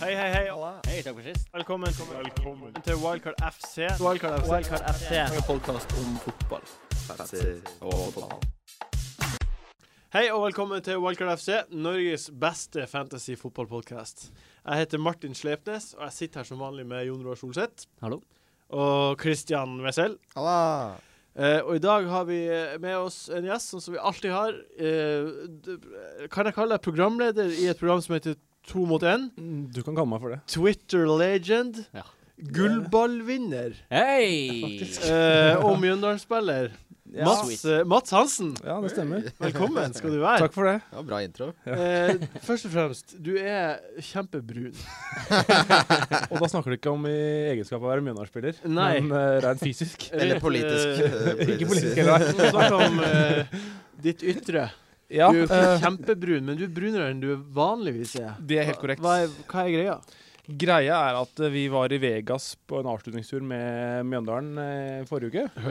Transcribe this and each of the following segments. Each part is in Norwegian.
Hei, hei, hei. Hei, takk for sist. Velkommen, til Wildcard FC. Wildcard FC. Wildcard FC. En podkast om fotball. Hei og velkommen til Wildcard FC, Norges beste fantasy fotballpodkast. Jeg heter Martin Slepnes, og jeg sitter her som vanlig med Jon Roar Solseth Hallo. og Christian Wessel. Halla! Eh, og i dag har vi med oss en gjest, sånn som vi alltid har. Eh, kan jeg kalle deg programleder i et program som heter To mot én? Du kan kalle meg for det. Twitter legend. Ja. Gullballvinner. Hei! Eh, og Mjøndalen-spiller. Ja. Mats, eh, Mats Hansen. Ja, det stemmer. Velkommen skal du være. Takk for det. Ja, bra intro. Eh, først og fremst, du er kjempebrun. Og da snakker du ikke om i egenskap av å være Mjøndalen-spiller, men uh, rent fysisk. Eller Rent, politisk. eh, Ikke politisk heller. Vi snakker om uh, ditt ytre. Ja, du er jo ikke eh, kjempebrun, men du er brunere enn du vanligvis er. det er helt korrekt. Hva er, hva er greia? Greia er at eh, vi var i Vegas på en avslutningstur med Mjøndalen eh, forrige uke.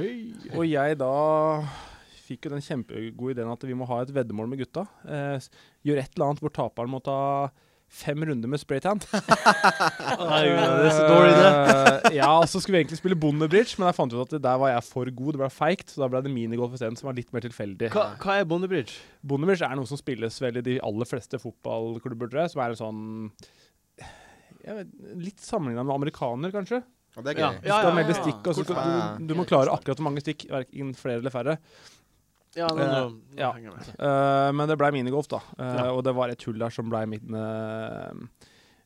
Og jeg da fikk jo den kjempegode ideen at vi må ha et veddemål med gutta. Eh, Gjøre et eller annet hvor taperen må ta fem runder med spraytan. Eh, ja, og så skulle vi egentlig spille bondebridge, men jeg fant ut at der var jeg for god. Det ble feigt, så da ble det minigolf isteden, som var litt mer tilfeldig. Hva, hva er bondebridge? Bondebridge er noe som spilles vel i de aller fleste fotballklubber, tror jeg. Som er en sånn jeg vet, Litt sammenligna med amerikaner, kanskje. Og det er Ja. Du skal ja, melde ja. stikk, og så du, du må klare akkurat hvor mange stikk, verken flere eller færre. Ja, nå, Eh, nå, nå ja. henger jeg med. Uh, men det ble minigolf, da. Uh, Ja. Og det var et hull der som ble min uh,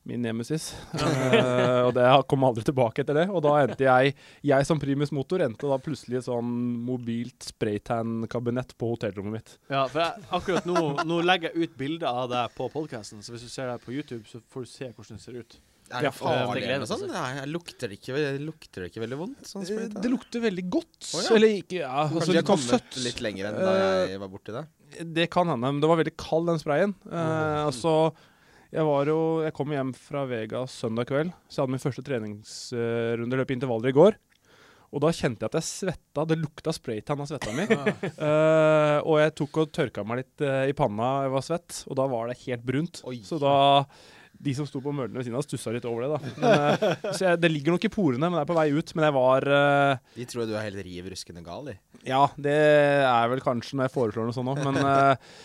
Min nemesis. Og det kom aldri tilbake etter det. Og da endte jeg Jeg som primus motor endte da plutselig et sånn mobilt spraytan-kabinett på hotellrommet mitt. Ja, for jeg, akkurat nå, nå legger jeg ut bilder av deg på podkasten, så hvis du ser deg på YouTube, så får du se hvordan det ser ut. Er det farlig det noe sånt? Nei, lukter det ikke, lukter det ikke veldig vondt? Sånn Eh, spraytan? Det lukter veldig godt. Oh, ja. Eller ikke ja, Kanskje altså, de har sånn kommet søtt. litt lenger enn da jeg var borti det? Det kan hende, men det var veldig kald, den sprayen. Eh, altså, jeg var jo Jeg kom hjem fra Vegas søndag kveld, så jeg hadde min første treningsrunde, løp intervaller i går. Og da kjente jeg at jeg svetta. Det lukta spraytan av svetta mi. uh, og jeg tok og tørka meg litt uh, i panna, jeg var svett, og da var det helt brunt. Oi. Så da De som sto på mølene ved siden av, stussa litt over det, da. Men, uh, så jeg, det ligger nok i porene, men det er på vei ut. Men jeg var uh, De tror du er helt riv ruskende gal, de. ja, det er vel kanskje når jeg foreslår noe sånt òg, men uh,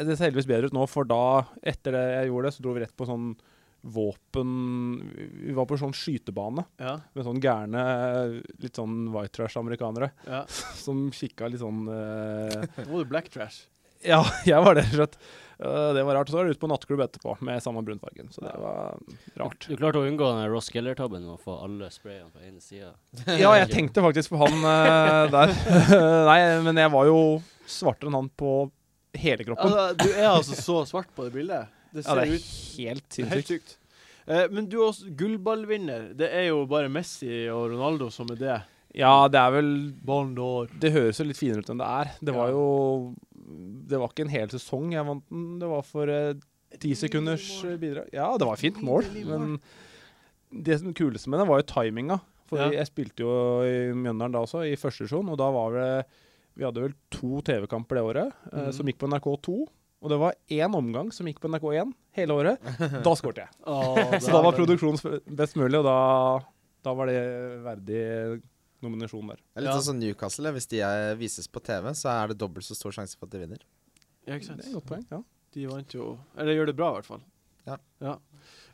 det ser heldigvis bedre ut nå, for da, etter det jeg gjorde det, så dro vi rett på sånn våpen Vi var på sånn skytebane Ja, med sånn gærne, litt sånn white trash-amerikanere ja. som kikka litt sånn uh, Nå var du black trash. Ja, jeg var det, rett og slett. Eh, det var rart. Så var det ut på nattklubb etterpå med samme brunfargen, så det var rart. Du klarte å unngå den Ross Geller-tabben og få alle sprayene på ene sida. Ja, jeg tenkte faktisk på han eh, der. Nei, men jeg var jo svartere enn han på hele kroppen. Altså, du er altså så svart på det bildet. Det Ja, det er ut helt sinnssykt. Eh, men du er også gullballvinner. Det er jo bare Messi og Ronaldo som er det. Ja, det er vel. Det høres jo litt finere ut enn det er. Det var jo Det var ikke en hel sesong jeg vant den. Det var for eh, ti sekunders eh, bidrag. Ja, det var et fint mål, men det som kuleste med det var jo timinga. For Ja. jeg spilte jo i Mjøndalen da også, i første divisjon, og da var det Vi hadde vel to TV-kamper det året Mhm. som gikk på NRK2. Og det var én omgang som gikk på NRK1 hele året. Da skåret jeg. Så da var produksjonen best mulig, og da, da var det verdig nominasjon der. Det er litt Ja. sånn Newcastle. Hvis de er, vises på TV, så er det dobbelt så stor sjanse for at de vinner. Ja, ikke Det er sant. et godt poeng. ja. De vant jo Eller gjør det bra, i hvert fall. Ja.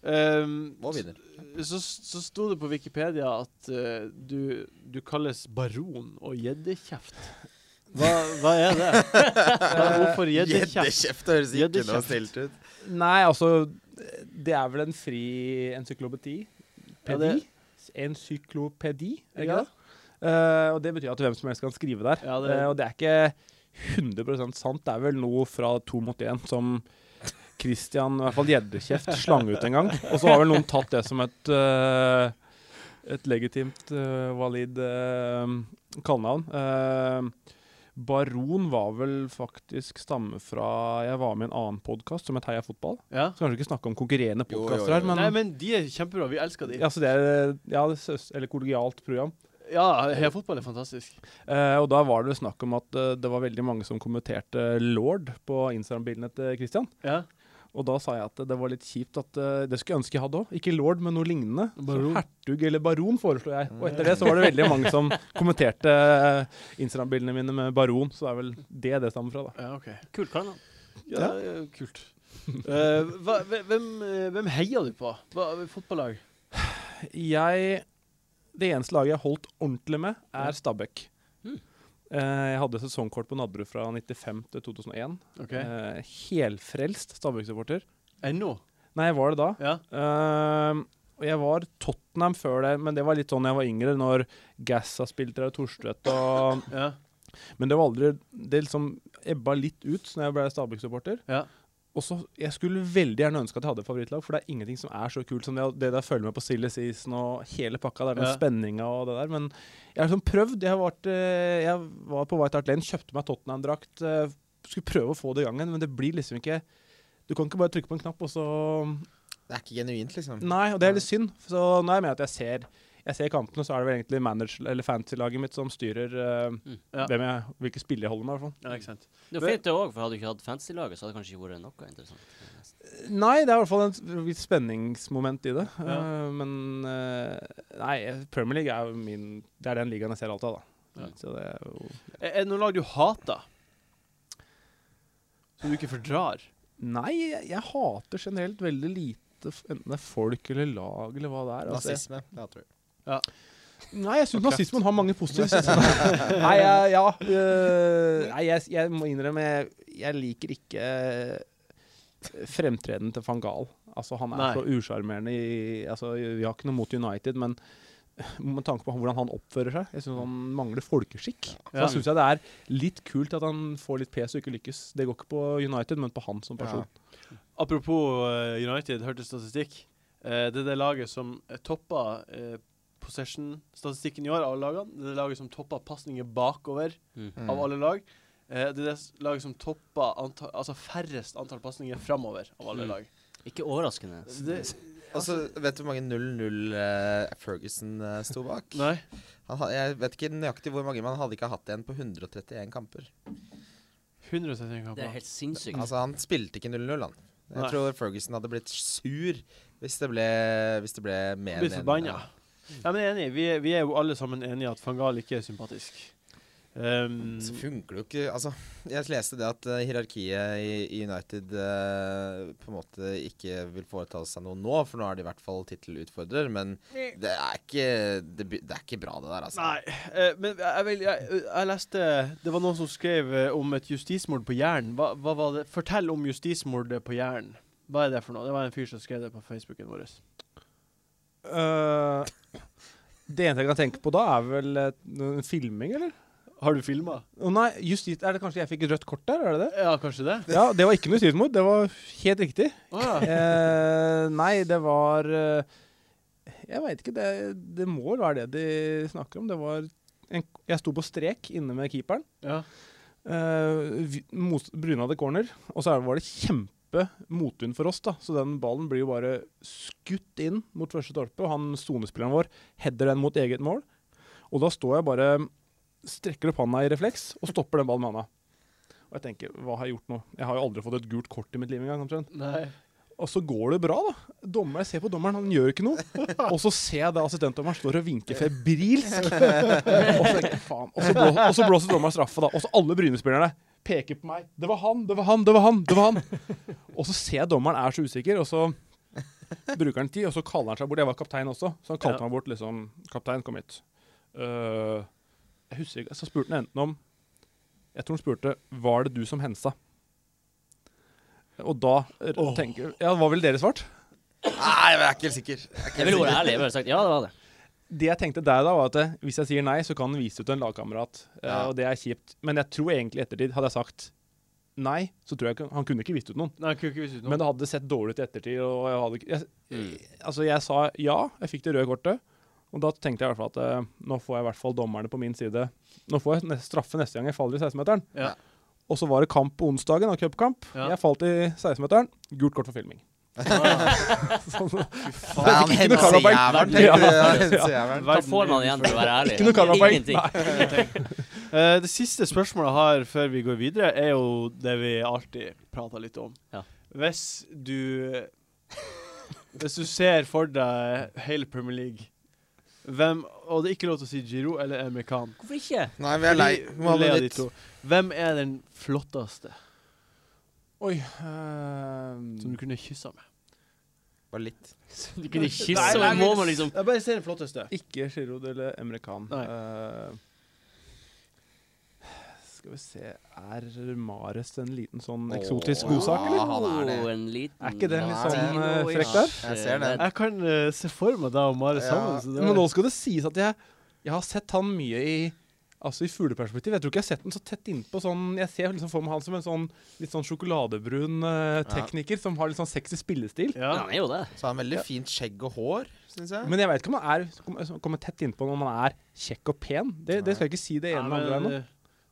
Um, Og vinner. Så, så sto det på Wikipedia at uh, du, du kalles baron og gjeddekjeft. Hva, hva er det? Hva- Hvorfor gjeddekjeft? Gjeddekjeft høres ikke noe stilt snilt ut. Nei, altså Det er vel en fri encyklopedi? Ja, Pedi? det- Encyklopedi, er det Ja. det? Eh, og det betyr at hvem som helst kan skrive der. Ja, det- Eh, og det er ikke 100% sant. Det er vel noe fra to mot én som Christian, i hvert fall Gjeddekjeft, slang ut en gang. Og så har vel noen tatt det som et uh, et legitimt, uh, valid uh, kallenavn. Eh, Baron var vel faktisk stamme fra Jeg var med i en annen podkast som het Heia fotball. Ja. Så kanskje ikke snakke om konkurrerende podkaster her, men, Nei, men de er kjempebra. Vi elsker de. ja, så det er ja, det er eller kollegialt program. Ja, Heia Fotball er fantastisk. Eh, og da var det snakk om at eh, det var veldig mange som kommenterte Lord på Instagram-bildene til Christian. Ja. Og da sa jeg at det var litt kjipt at eh, det skulle jeg ønske jeg hadde òg. Ikke lord, men noe lignende. Baron. Så hertug eller baron foreslo jeg. Og etter det så var det veldig mange som kommenterte eh, Instagram-bildene mine med baron, så det er vel det det stammer fra, da. Ja, OK. Kult kallenavn. Ja, det er kult. Eh, hva, hvem, eh, hvem heier du på? Hva, fotballag? Jeg Det eneste laget jeg holdt ordentlig med, er Stabæk. Mm. Eh, jeg hadde sesongkort på Nadderud fra 95 til 2001. OK. Eh, helfrelst Stabæk-supporter. Ennå? Nei, jeg var det da. Ja. Eh, og jeg var Tottenham før det, men det var litt sånn jeg var yngre, når Gassa spilte der, Torstvedt og ja. Men det var aldri Det liksom ebba litt ut når jeg ble Stabæk-supporter. Ja. Og så, Jeg skulle veldig gjerne ønske at jeg hadde et favorittlag, for det er ingenting som er så kult som det, det der følger med på silly season og hele pakka. Det er den Ja. spenninga og det der. Men jeg har liksom prøvd. Jeg, har vært, eh, jeg var på White Hart Lane, kjøpte meg Tottenham-drakt. eh, Skulle prøve å få det i gangen, men det blir liksom ikke Du kan ikke bare trykke på en knapp, og så Det er ikke genuint, liksom. Nei, og det er litt synd. Så nå er jeg med at jeg ser jeg ser kampene, så er det vel egentlig manager, eller fantasy-laget mitt som styrer uh, Mm. Ja. hvem jeg, hvilke spillere jeg holder med. i hvert fall. ja, ikke sant. Det var fint det òg, for hadde du ikke hatt fantasy-laget, så hadde det kanskje ikke vært noe interessant. Nei, det er i hvert fall en viss spenningsmoment i det. Ja. Uh, men uh, nei, Premier League er min Det er den ligaen jeg ser alt av, da. Ja. Så det er jo Er er det noen lag du hater? Som du ikke fordrar? Nei, jeg, jeg hater generelt veldig lite, enten det er folk eller lag eller hva det er. Altså, jeg- Nazisme. Det hater du. Nei, jeg syns nazismen har mange positive sider. nei, jeg, ja øh, Nei, jeg, jeg må innrømme jeg, jeg liker ikke Fremtreden fremtredenen til van Gaal. Altså, han er Nei. så usjarmerende altså, Vi har ikke noe mot United, men med tanke på hvordan han oppfører seg Jeg syns han mangler folkeskikk. Så Ja. syns jeg det er litt kult at han får litt pes og ikke lykkes. Det går ikke på United, men på han som person. Apropos eh, United, hørte statistikk. Eh, det er det laget som toppa uh, possession-statistikken i år av alle lagene. Det er det laget som topper pasninger bakover Mm. Av alle lag. Eh, det er det laget som topper antall, altså færrest antall pasninger framover av alle Mm. lag. Ikke overraskende. Det, Altså, vet du hvor mange 0-0 uh, Ferguson uh, sto bak? nei. Han, jeg vet ikke nøyaktig hvor mange, men han hadde ikke hatt en på 131 kamper. 131 Det er helt sinnssykt. Altså, han spilte ikke 0-0, han. Jeg Nei. tror Ferguson hadde blitt sur hvis det ble, hvis det ble mer enn Blitt forbanna. ja. Ja, men enig. Vi er, vi er jo alle sammen enige at van Gaal ikke er sympatisk. Um, Så funker det jo ikke Altså, jeg leste det at uh, hierarkiet i, i United uh, på en måte ikke vil foreta seg noe nå, for nå er det i hvert fall tittelutfordrer, men det er ikke det, det er ikke bra, det der, altså. Nei, uh, men jeg, vil, jeg, jeg leste Det var noen som skrev om et justismord på Jæren. Hva, hva var det? Fortell om justismordet på Jæren. Hva er det for noe? Det var en fyr som skrev det på Facebooken vår. Øh, det eneste jeg kan tenke på da, er vel uh, filming, eller? Har du filma? Oh, nei, justit, er det kanskje jeg fikk et rødt kort der? Er det det? Ja, kanskje det? Ja, det var ikke noe justismord. Det var helt riktig. Oh, ja. uh, nei, det var Jeg veit ikke. Det, det må være det de snakker om. Det var en, Jeg sto på strek inne med keeperen. ja. Uh, brunade corner. Og så var det kjempe motvind for oss, da. Så den ballen blir jo bare skutt inn mot første stolpe. Og han sonespilleren vår header den mot eget mål. Og da står jeg bare Strekker opp handa i refleks og stopper den ballen med handa. Og jeg tenker, hva har jeg gjort nå? Jeg har jo aldri fått et gult kort i mitt liv engang. omtrent. Nei. Og så går det bra, da. Dommer, jeg ser på dommeren, han gjør ikke noe. Og så ser jeg da assistentdommeren står og vinker febrilsk. og, så, faen. Og, så blåser, og så blåser dommeren straffe, da. Og så alle Bryne-spillerne peker på meg. Det var han, det var han, det var han! det var han. Og så ser jeg dommeren er så usikker, og så bruker han tid, og så kaller han seg bort. Jeg var kaptein også, så han kalte Ja. meg bort liksom Kaptein, kom hit. Uh, jeg husker ikke, Så spurte han enten om Jeg tror han spurte Var det du som hensa. Og da oh. Tenker Ja, hva ville dere svart? Nei, jeg er ikke helt sikker. Jeg Jeg ville vært ærlig. Jeg ville sagt ja, det var det. Det jeg tenkte der da, var at eh, hvis jeg sier nei, så kan han vise ut en lagkamerat. eh, Ja. Og det er kjipt. Men jeg tror egentlig i ettertid, hadde jeg sagt nei, så tror jeg ikke Han kunne ikke vist ut noen. Nei, han kunne ikke vist ut noen. Men det hadde sett dårlig ut i ettertid. Og jeg hadde ikke jeg, Mm. Altså, jeg sa ja, jeg fikk det røde kortet. Og da tenkte jeg i hvert fall at eh, nå får jeg i hvert fall dommerne på min side. Nå får jeg straffe neste gang jeg faller i 16-meteren. Ja. Og så var det kamp på onsdagen, av cupkamp. Ja. Jeg falt i 16-meteren. Gult kort for filming. Ah, Sånn, karmapoeng. hensejævelen, Ja. tenkte du. Hva får man igjen for å være ærlig? ikke noe karmapoeng. Ingenting. Nei. Eh, det siste spørsmålet jeg har før vi går videre, er jo det vi alltid prater litt om. Ja. Hvis du Hvis du ser for deg hele Premier League hvem, Og det er ikke lov til å si Giro eller Amerikan. Hvorfor ikke? Nei, vi er lei. Vi må ha de to. Hvem er den flotteste Oi uh, som du kunne kyssa med? Bare litt. Du kunne kysse, Nei, nei, må man liksom Jeg bare ser den flotteste. Ikke Giroud eller Emre Nei. Skal vi se Er Mares en liten sånn eksotisk ja. godsak, eller? han er det. Oh, en liten Er ikke det litt sånn, eh, frekk der? Jeg ser det. Jeg kan uh, se for meg deg og Mare Ja, sammen. Så det Men nå skal det sies at jeg, jeg har sett han mye i Altså i fugleperspektiv. Jeg tror ikke jeg har sett den så tett innpå sånn Jeg ser liksom for meg han som en sånn litt sånn sjokoladebrun uh, tekniker som har litt sånn sexy spillestil. Ja, ja. han er jo det. Så har han veldig fint skjegg og hår, syns jeg. Men jeg vet ikke om han er kommer, tett innpå når man er kjekk og pen. Det, det skal jeg ikke si det ene eller andre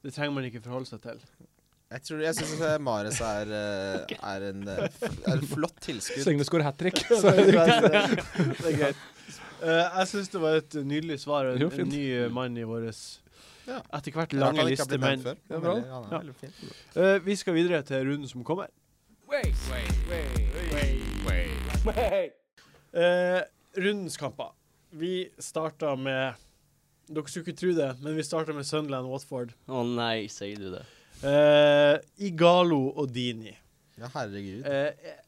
det trenger man ikke forholde seg til. Jeg, tror- jeg syns Mares er, eh, er, en, eh, er en flott tilskudd. Søgne skårer hat trick. Så det er det er greit. Uh, jeg syns det var et nydelig svar. En, Jo, en ny mann i vår Ja. etter hvert lange liste menn. Ja, er Ja. uh. Eh, vi skal videre til runden som kommer. Uh, rundens kamper. Vi starta med Dere skulle ikke tro det, men vi starter med Sunderland Watford. Å nei, sier du det. Uh, Igalo og Dini. Ja, herregud. Uh,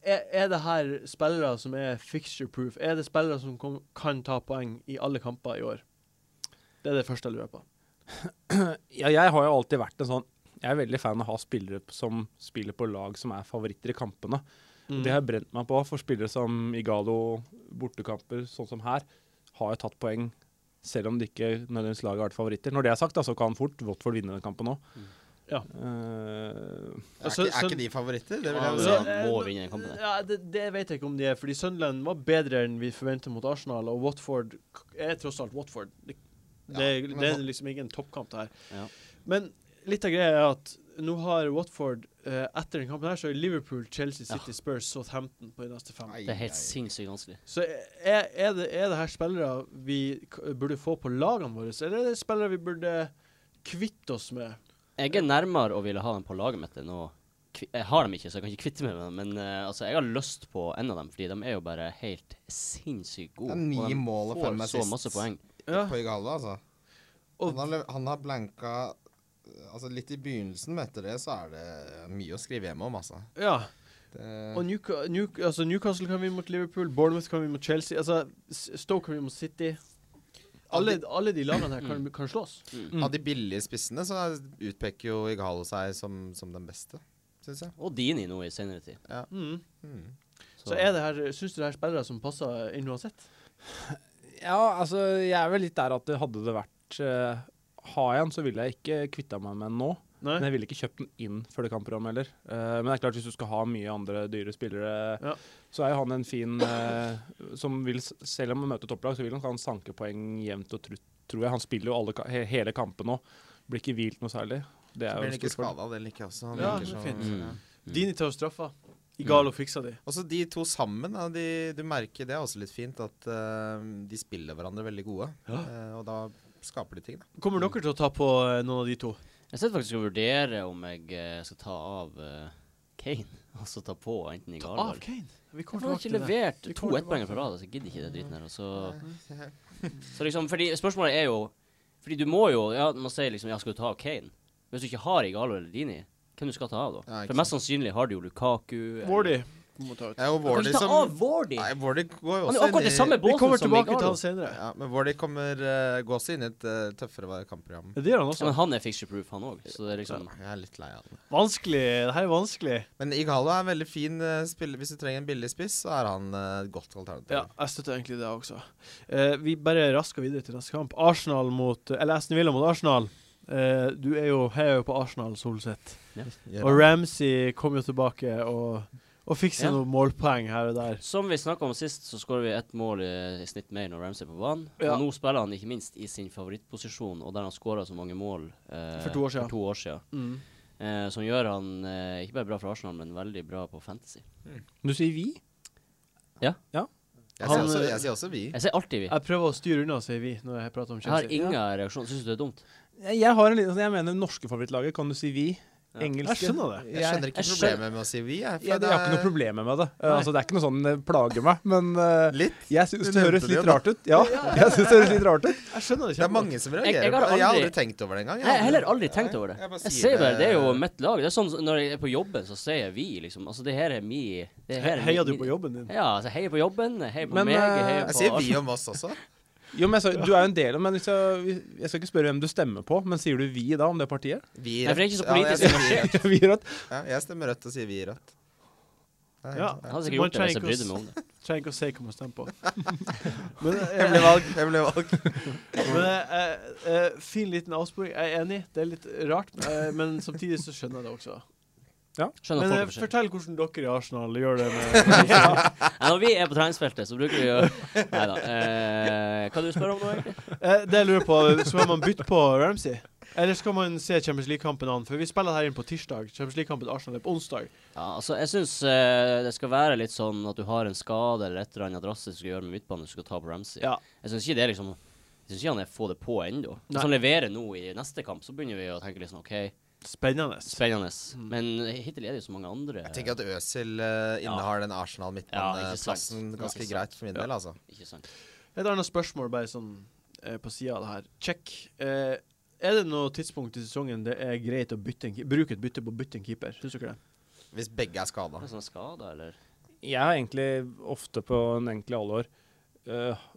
er, er det her spillere som er fixture proof? Er det spillere som kom, kan ta poeng i alle kamper i år? Det er det første jeg lurer på. Ja, jeg har jo alltid vært en sånn Jeg er veldig fan av å ha spillere som spiller på lag som er favoritter i kampene. Mm. Det har jeg brent meg på, for spillere som Igalo, bortekamper, sånn som her, har jo tatt poeng selv om de ikke nødvendigvis laget har vært favoritter. Når det er sagt, da, så kan fort Watford vinne den kampen òg. Mm. Ja. er, altså, ikke, er ikke de favoritter? Det vil jeg ja, si. må vinne den kampen. Ja, det, det vet jeg ikke om de er, fordi Sunderland var bedre enn vi forventet mot Arsenal, og Watford er tross alt Watford. Det, det, det er liksom ikke en toppkamp, det her. Ja. Men litt av greia er at nå har Watford eh, Etter den kampen her så er Liverpool, Chelsea, Ja. City, Spurs, Southampton på de neste fem. Det er helt sinnssykt vanskelig. Så er, er, det, er det her spillere vi k burde få på lagene våre, eller er det spillere vi burde kvitte oss med? Jeg er nærmere å ville ha dem på laget mitt enn å Jeg har dem ikke, så jeg kan ikke kvitte meg med dem. Men uh, altså, jeg har lyst på en av dem, fordi de er jo bare helt sinnssykt Det gode. er ni de mål og får fem masse poeng. Ja. på Igalo, altså. Og- Han har, han har blanka Altså Litt i begynnelsen, men etter det så er det mye å skrive hjemme om, altså. ja. Det, Og Newca New altså Newcastle kan vinne mot Liverpool, Bournemouth kan vinne mot Chelsea, altså Stoke kan vinne mot City. Alle, alle de lagene her kan, kan slåss. Mm. Av de billige spissene så er- utpeker jo Igalo seg som, som den beste, syns jeg. Og Dini nå i senere tid. Mm. Mm. Så er det her Syns du det er spillere som passer inn uansett? Ja, altså, jeg er vel litt der at det hadde det vært uh, Har jeg den, så ville jeg ikke kvitta meg med den nå. Nei? Men jeg ville ikke kjøpt den inn før det kampprogrammet heller. Uh, men det er klart hvis du skal ha mye andre dyre spillere, Ja. så er jo han en fin uh, som vil, Selv om han møter topplag, så vil han, han sanke poeng jevnt og trutt, tror jeg. Han spiller jo alle, he, hele kampen nå. Blir ikke hvilt noe særlig. Det er Så blir han ikke skada, det liker jeg også. Han Ja, det så- fint. Mm. ja. Dini tar straffa. Igalo fiksa de. Også de to sammen, da, de, du merker det er også litt fint at uh, de spiller hverandre veldig gode. Ja. Eh, og da skaper de ting, da. Kommer dere til å ta på eh, noen av de to? Jeg sitter faktisk og vurderer om jeg eh, skal ta av eh, Kane, og så ta på enten i Ta av Kane. Vi Jeg kommer tilbake ikke til det. levert har to levert to ettpoenger på rad, så jeg gidder ikke det dritten her. Og så, så liksom, fordi spørsmålet er jo Fordi du må jo Ja, man sier liksom Ja, skal du ta av Kane? Hvis du ikke har Igalo eller Dini, hvem du skal ta av da? Ja, For mest sannsynlig har du jo Lukaku. eller- må ta ut. Wardy ta som av Wardy! Nei, Wardy går jo Han er jo akkurat i samme Vi kommer båten som tilbake til han senere. Ja, men Wardy kommer, uh, gå seg inn i et eh, tøffere kampprogram. Det gjør han Ja, også. men han er fixture proof, han òg. Så det er liksom Jeg er litt lei av det. Vanskelig. Det her er vanskelig. Men Igalo er en veldig fin eh, spiller. Hvis du trenger en billig spiss, så er han eh, et godt alternativ. Ja, jeg støtter egentlig det også. Eh, vi bare rasker videre til neste kamp. Arsenal mot Eller Aston Villa mot Arsenal. Eh, du er jo heier jo på Arsenal, Solseth. Ja. Og. Ramsey kom jo tilbake og, og fikse Ja. noen målpoeng her og der. Som vi snakka om sist, så skårer vi ett mål i, i snitt mer når Ramsey er på banen. Ja. Og nå spiller han ikke minst i sin favorittposisjon, og der han skåra så mange mål eh, For to år siden. For to år siden. Mm. Eh, som gjør han eh, ikke bare bra for Arsenal, men veldig bra på fantasy. Du sier vi? Jeg, Han, sier også, eh, jeg sier også vi. Jeg sier alltid vi. Jeg prøver å styre unna, sier vi, når jeg prater om Jeg har Chelsea. ingen reaksjon. Syns du det er dumt? Jeg, jeg har en liten, altså jeg mener norske favorittlaget, kan du si vi? Ja. Engelske Jeg skjønner det. Jeg skjønner ikke Jeg skjønner- problemet med å si vi. Jeg, Ja, det jeg har ikke noe problem med det. Uh, altså, det er ikke noe sånn det plager meg, men uh, litt. jeg syns det høres litt rart ut. Ja, jeg synes det høres litt rart ut. Jeg skjønner det Det er mange som Jeg- reagerer jeg på har det. Jeg har aldri aldri- tenkt over det engang. Jeg har heller aldri tenkt over det. Jeg Jeg sier bare, Det er jo mitt lag. Det er sånn Når jeg er på jobben, så sier jeg vi, liksom. Altså, det her er mi det her er Heier du på jobben din? Ja, altså, heier på jobben, heier på Men, meg, jeg på Jeg sier vi om oss også. Jo, men jeg Du er jo en del av Men hvis jeg, jeg skal ikke spørre hvem du stemmer på, men sier du 'vi' da om det partiet? Vi Nei, for det er ikke så Ja, jeg politisk stemmer vi Rødt. Ja, jeg stemmer rødt og sier vi i rødt. Nei, Ja. Jeg hadde sikkert gjort det hvis jeg brydde meg om det. Trenger ikke å si hva man stemmer på. Men, Hemmelig eh, valg. Hemmelig valg. men eh, eh, fin liten avsporing. Jeg er enig. Det er litt rart, eh, men samtidig så skjønner jeg det også. Skjønner Men eh, folk fortell hvordan dere i Arsenal gjør det med ja, Når vi er på treningsfeltet, så bruker vi å Nei da. Eh, hva du spør om nå, egentlig? Eh, Det jeg lurer på, skal man bytte på Ramsey? Eller skal man se Champions League-kampen an? For vi spiller her inn på tirsdag. Champions League-kampen Arsenal er på onsdag. Ja, altså, jeg syns eh, det skal være litt sånn at du har en skade eller et eller annet drastisk du skal gjøre med midtbanen du skal ta på Ramsey. Ja. Jeg syns ikke det er liksom Jeg syns ikke han er få det på ennå. Hvis han leverer nå i neste kamp, så begynner vi å tenke litt sånn OK, Spennende. spennende. Mm. Men hittil er det jo så mange andre Jeg tenker at Øzil uh, innehar den Arsenal Ja, ikke midtbaneplassen ja, ganske ja, greit for min Ja. del, altså. Ikke sant. Et annet spørsmål bare sånn uh, på sida av det her. Check. Uh, er det noe tidspunkt i sesongen det er greit å bytte en, bruke et bytte på å bytte en keeper? Syns dere det? Hvis begge er skada. Er skada, eller? Jeg har egentlig ofte på en egentlig alle år uh,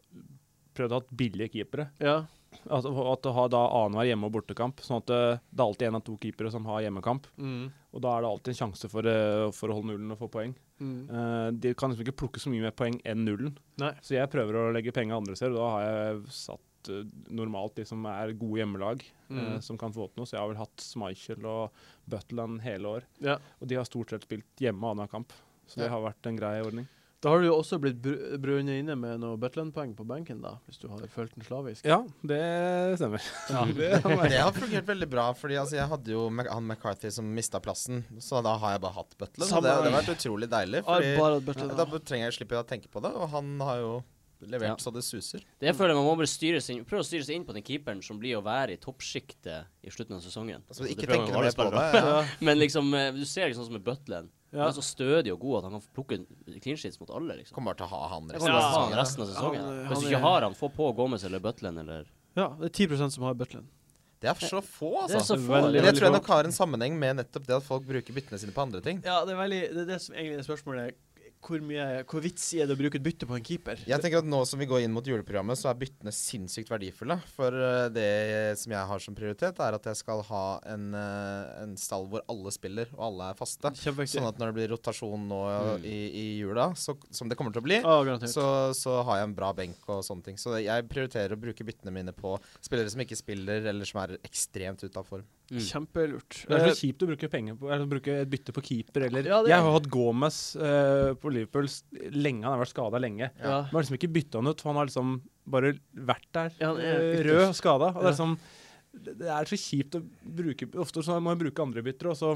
prøvd å ha billige keepere. Ja. Altså, at du har da annenhver hjemme- og bortekamp. Sånn at det, det er alltid en av to keepere som har hjemmekamp. Mm. Og da er det alltid en sjanse for, eh, for å holde nullen og få poeng. Mm. Uh, de kan liksom ikke plukke så mye mer poeng enn nullen. Nei. Så jeg prøver å legge penger andre steder, og da har jeg satt uh, normalt de som er gode hjemmelag, mm. uh, som kan få til noe. Så jeg har vel hatt Schmeichel og Butland hele år. Ja. Og de har stort sett spilt hjemme annenhver kamp. Så det Ja. har vært en grei ordning. Da har du jo også blitt br brunnet inne med noe Butland-poeng på benken, da, hvis du har følt den slavisk. Ja, det stemmer. Ja. det har vært- Det har fungert veldig bra, fordi altså, jeg hadde jo han McCarthy som mista plassen. Så da har jeg bare hatt Butland. Det, det har vært utrolig deilig. Fordi da trenger jeg slippe å tenke på det, og han har jo levert Ja. så det suser. Det jeg føler Man må bare styre seg inn, prøve å styre seg inn på den keeperen som blir å være i toppsjiktet i slutten av sesongen. Altså, ikke tenke noe mer på det. Ja. Men liksom, eh, du ser liksom sånn som med Butland. Ja. Han er så stødig og god at han kan plukke clean sheets mot alle. liksom Kommer bare til å ha han resten Ja. han resten av sesongen. Han, eh, Hvis du ikke har han, få på Gomez eller Butland eller ja, det er 10 som har Butland. Det er så få, Det altså. så få. Veldig, Men jeg tror jeg nok har en sammenheng med nettopp det at folk bruker byttene sine på andre ting. Ja, det er veldig Det er det som egentlig er spørsmålet. Hvor mye Hvor vits er det å bruke et bytte på en keeper? Jeg tenker at Nå som vi går inn mot juleprogrammet, så er byttene sinnssykt verdifulle. For eh, det som jeg har som prioritet, er at jeg skal ha en, eh, en stall hvor alle spiller, og alle er faste. Kjempeviktig. Sånn at når det blir rotasjon nå Mm. i, i jula, så, som det kommer til å bli, oh, så, så har jeg en bra benk og sånne ting. Så jeg prioriterer å bruke byttene mine på spillere som ikke spiller, eller som er ekstremt ute av form. mm. Kjempelurt. Det er Eh, så kjipt å bruke på Eller å bruke et bytte på keeper eller Ja, Jeg har hatt Gomez uh, på Liverpool lenge. Han har vært skada lenge. ja. Man har liksom ikke bytta han ut, for han har liksom bare vært der. Ja, er eh, rød og skada. Og det Ja. er liksom det er så kjipt å bruke Ofte så må man bruke andre bytter, og så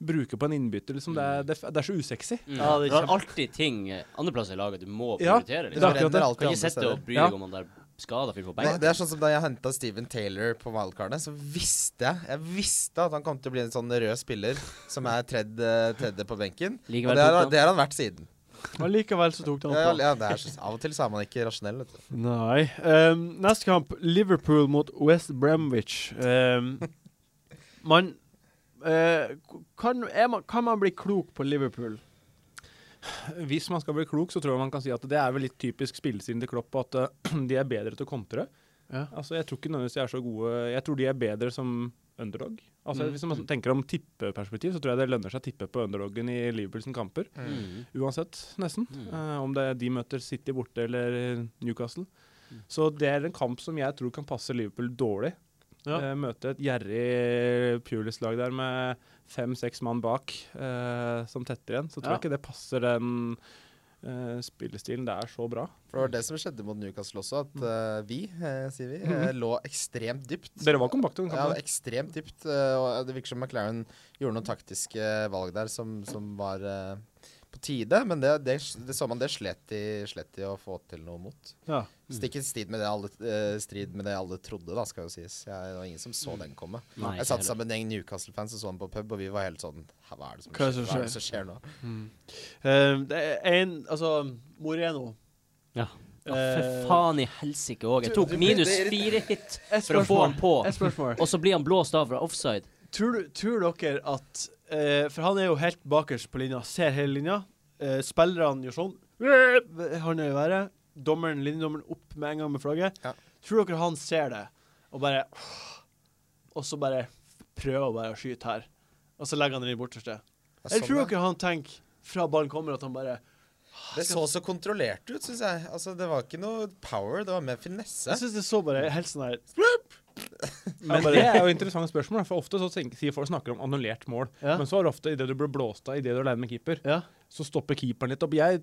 bruke på en innbytter. Liksom. Det, er, det, er- det er så usexy. Mm. Ja, det er kjempe- alltid ting eh, andreplasser i laget du må Ja, prioritere. det Liksom. er akkurat det. alltid Kan ikke sitte og bry deg om han der skada på Det, det er sånn som da jeg henta Steven Taylor på wildcardet, så visste jeg Jeg visste at han kom til å bli en sånn rød spiller som er tredd, eh, tredje på benken. Og Likevel det har, det har han vært siden. Og likevel så tok det han Ja, på. ja, det er, av og til så er man ikke rasjonell. Vet du. Nei. Um, neste kamp, Liverpool mot West Bremwich. Um, man, uh, kan, er man Kan man bli klok på Liverpool? Hvis man skal bli klok, så tror jeg man kan si at det er vel litt typisk spillestilen til Klopp at uh, de er bedre til å kontre. Ja. Altså, jeg tror ikke nødvendigvis de er så gode Jeg tror de er bedre som underdog. Altså, Mm. Hvis man tenker om tippeperspektiv, så tror jeg det lønner seg å tippe på underdogen i Liverpools kamper. Mm. Uansett, nesten. Mm. Uh, om det de møter City borte eller Newcastle. Mm. Så det er en kamp som jeg tror kan passe Liverpool dårlig. Ja. Uh, møte et gjerrig Pulis-lag der med fem-seks mann bak uh, som tetter igjen. Så tror Ja. jeg ikke det passer den eh, spillestilen. Det er så bra. For det var det som skjedde mot Newcastle også, at uh, vi, eh, sier vi, eh, lå ekstremt dypt. Dere var kompakte. Ja, ekstremt dypt. og det virker som McLaren gjorde noen taktiske valg der som, som var på tide, men det, det, det så man det slet de, slet de å få til noe mot. Ja. Stikk i strid med det alle, eh, strid med det alle trodde, da, skal jo sies. Jeg, det var ingen som så den komme. Nei, Jeg satt sammen med en gjeng Newcastle-fans og så den på pub, og vi var helt sånn Hva er det som, Hva er det som skjer? Hva er det som skjer nå? Eh, det er en Altså, Moreno Ja. Ja, Eh, for faen i helsike òg. Jeg tok minus fire hit for å få han på, og så blir han blåst av fra offside. Tror, tror dere at eh, For han er jo helt bakerst på linja, ser hele linja. Eh, spillerne gjør sånn. Han er i været. Dommeren, linjedommeren opp med en gang med flagget. Ja. Tror dere han ser det, og bare Og så bare prøver bare å skyte her. Og så legger han den i borteste. Eller sånn, tror dere han tenker fra ballen kommer, at han bare Det så så kontrollert ut, syns jeg. Altså, det var ikke noe power, det var mer finesse. Jeg syns det så bare helt sånn her Men det er jo interessante spørsmål, for ofte så sier folk snakker om annullert mål. Ja. Men så er det ofte idet du blir blåst av, idet du er alene med keeper, Ja. så stopper keeperen litt opp. Jeg,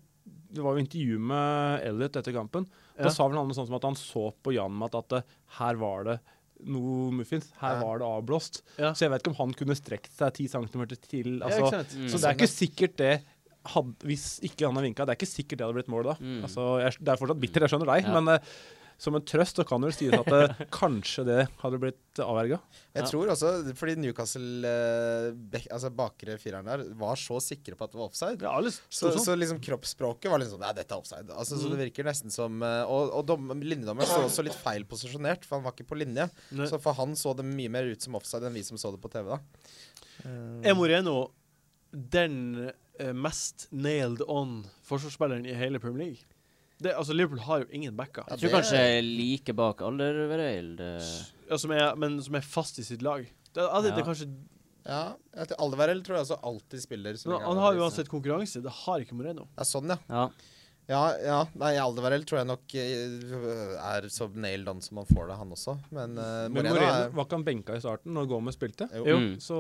det var jo intervju med Elliot etter kampen. Da Ja. sa vel han noe sånt som at han så på Janmat at det, her var det noe muffins. Her Ja. var det avblåst. Ja. Så jeg vet ikke om han kunne strekt seg 10 cm til. Altså? Mm. så det er ikke sikkert det hadde, Hvis ikke han hadde vinka, det er ikke sikkert det hadde blitt mål da. Mm. Altså, jeg, det er fortsatt bitter, jeg skjønner deg, Ja. men eh, som en trøst så kan det vel sies at det, kanskje det hadde blitt avverga. Jeg Ja. tror også, fordi Newcastle, eh, altså bakre fireren der, var så sikre på at det var offside. Ja, det Så, sånn. så liksom kroppsspråket var litt sånn Nei, dette er offside. Altså, Så Mm. det virker nesten som eh, Og, og dom, linjedommeren så også litt feil posisjonert, for han var ikke på linje. Nei. Så for han så det mye mer ut som offside enn vi som så det på TV, da. Er Moreno den eh, mest nailed on forsvarsspilleren i hele Premier League? Det, altså Liverpool har jo ingen backer, Jeg tror det- kanskje like bak Alderweireld. eh, ja, som er, men som er fast i sitt lag. Det, ja, det, det er kanskje, Ja, Alderweireld tror jeg også alltid spiller. men han er har jo listen. uansett konkurranse. Det har ikke Moreno. Ja, sånn, ja. Ja. Ja, ja. Nei, Alderweireld tror jeg nok eh, er så nailed on som han får det, han også. Men, uh, Men Moreno, Moreno er var ikke han benka i starten når Gomez spilte? jo, Jo. Mm. Så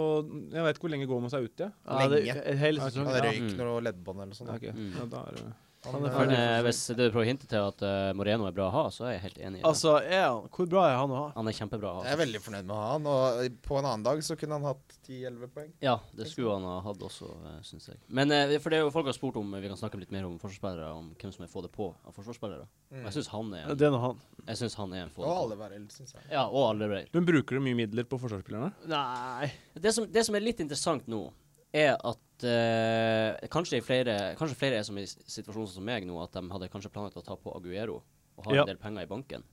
jeg vet ikke hvor lenge Gomez er ute. Ja, det, Lenge. hele sesongen. Han Ja. røyk noe leddbånd eller noe sånt. Ja, ok. Mm. ja, da er det Han er ferdig. Men eh, hvis du prøver å hinte til at eh, Moreno er bra å ha, så er jeg helt enig i det. Altså, er han, hvor bra er han å ha? Han er kjempebra å ha. Jeg er veldig fornøyd med å ha han, og på en annen dag så kunne han hatt 10-11 poeng. Ja, det skulle han ha hatt også, uh, syns jeg. Men eh, for det er jo folk har spurt om eh, vi kan snakke litt mer om forsvarsspillere, om hvem som er få det på av forsvarsspillere. Og Jeg syns han er Det er nå han. Jeg synes han er en få Og det på. eld, syns jeg. Ja, og alle Alderweireld. Men bruker du mye midler på forsvarsspillerne? Nei Det som, det som er litt interessant nå, er at eh, kanskje, flere, kanskje flere er som i situasjonen som meg nå, at de hadde kanskje planlagt å ta på Aguero og har Ja. en del penger i banken.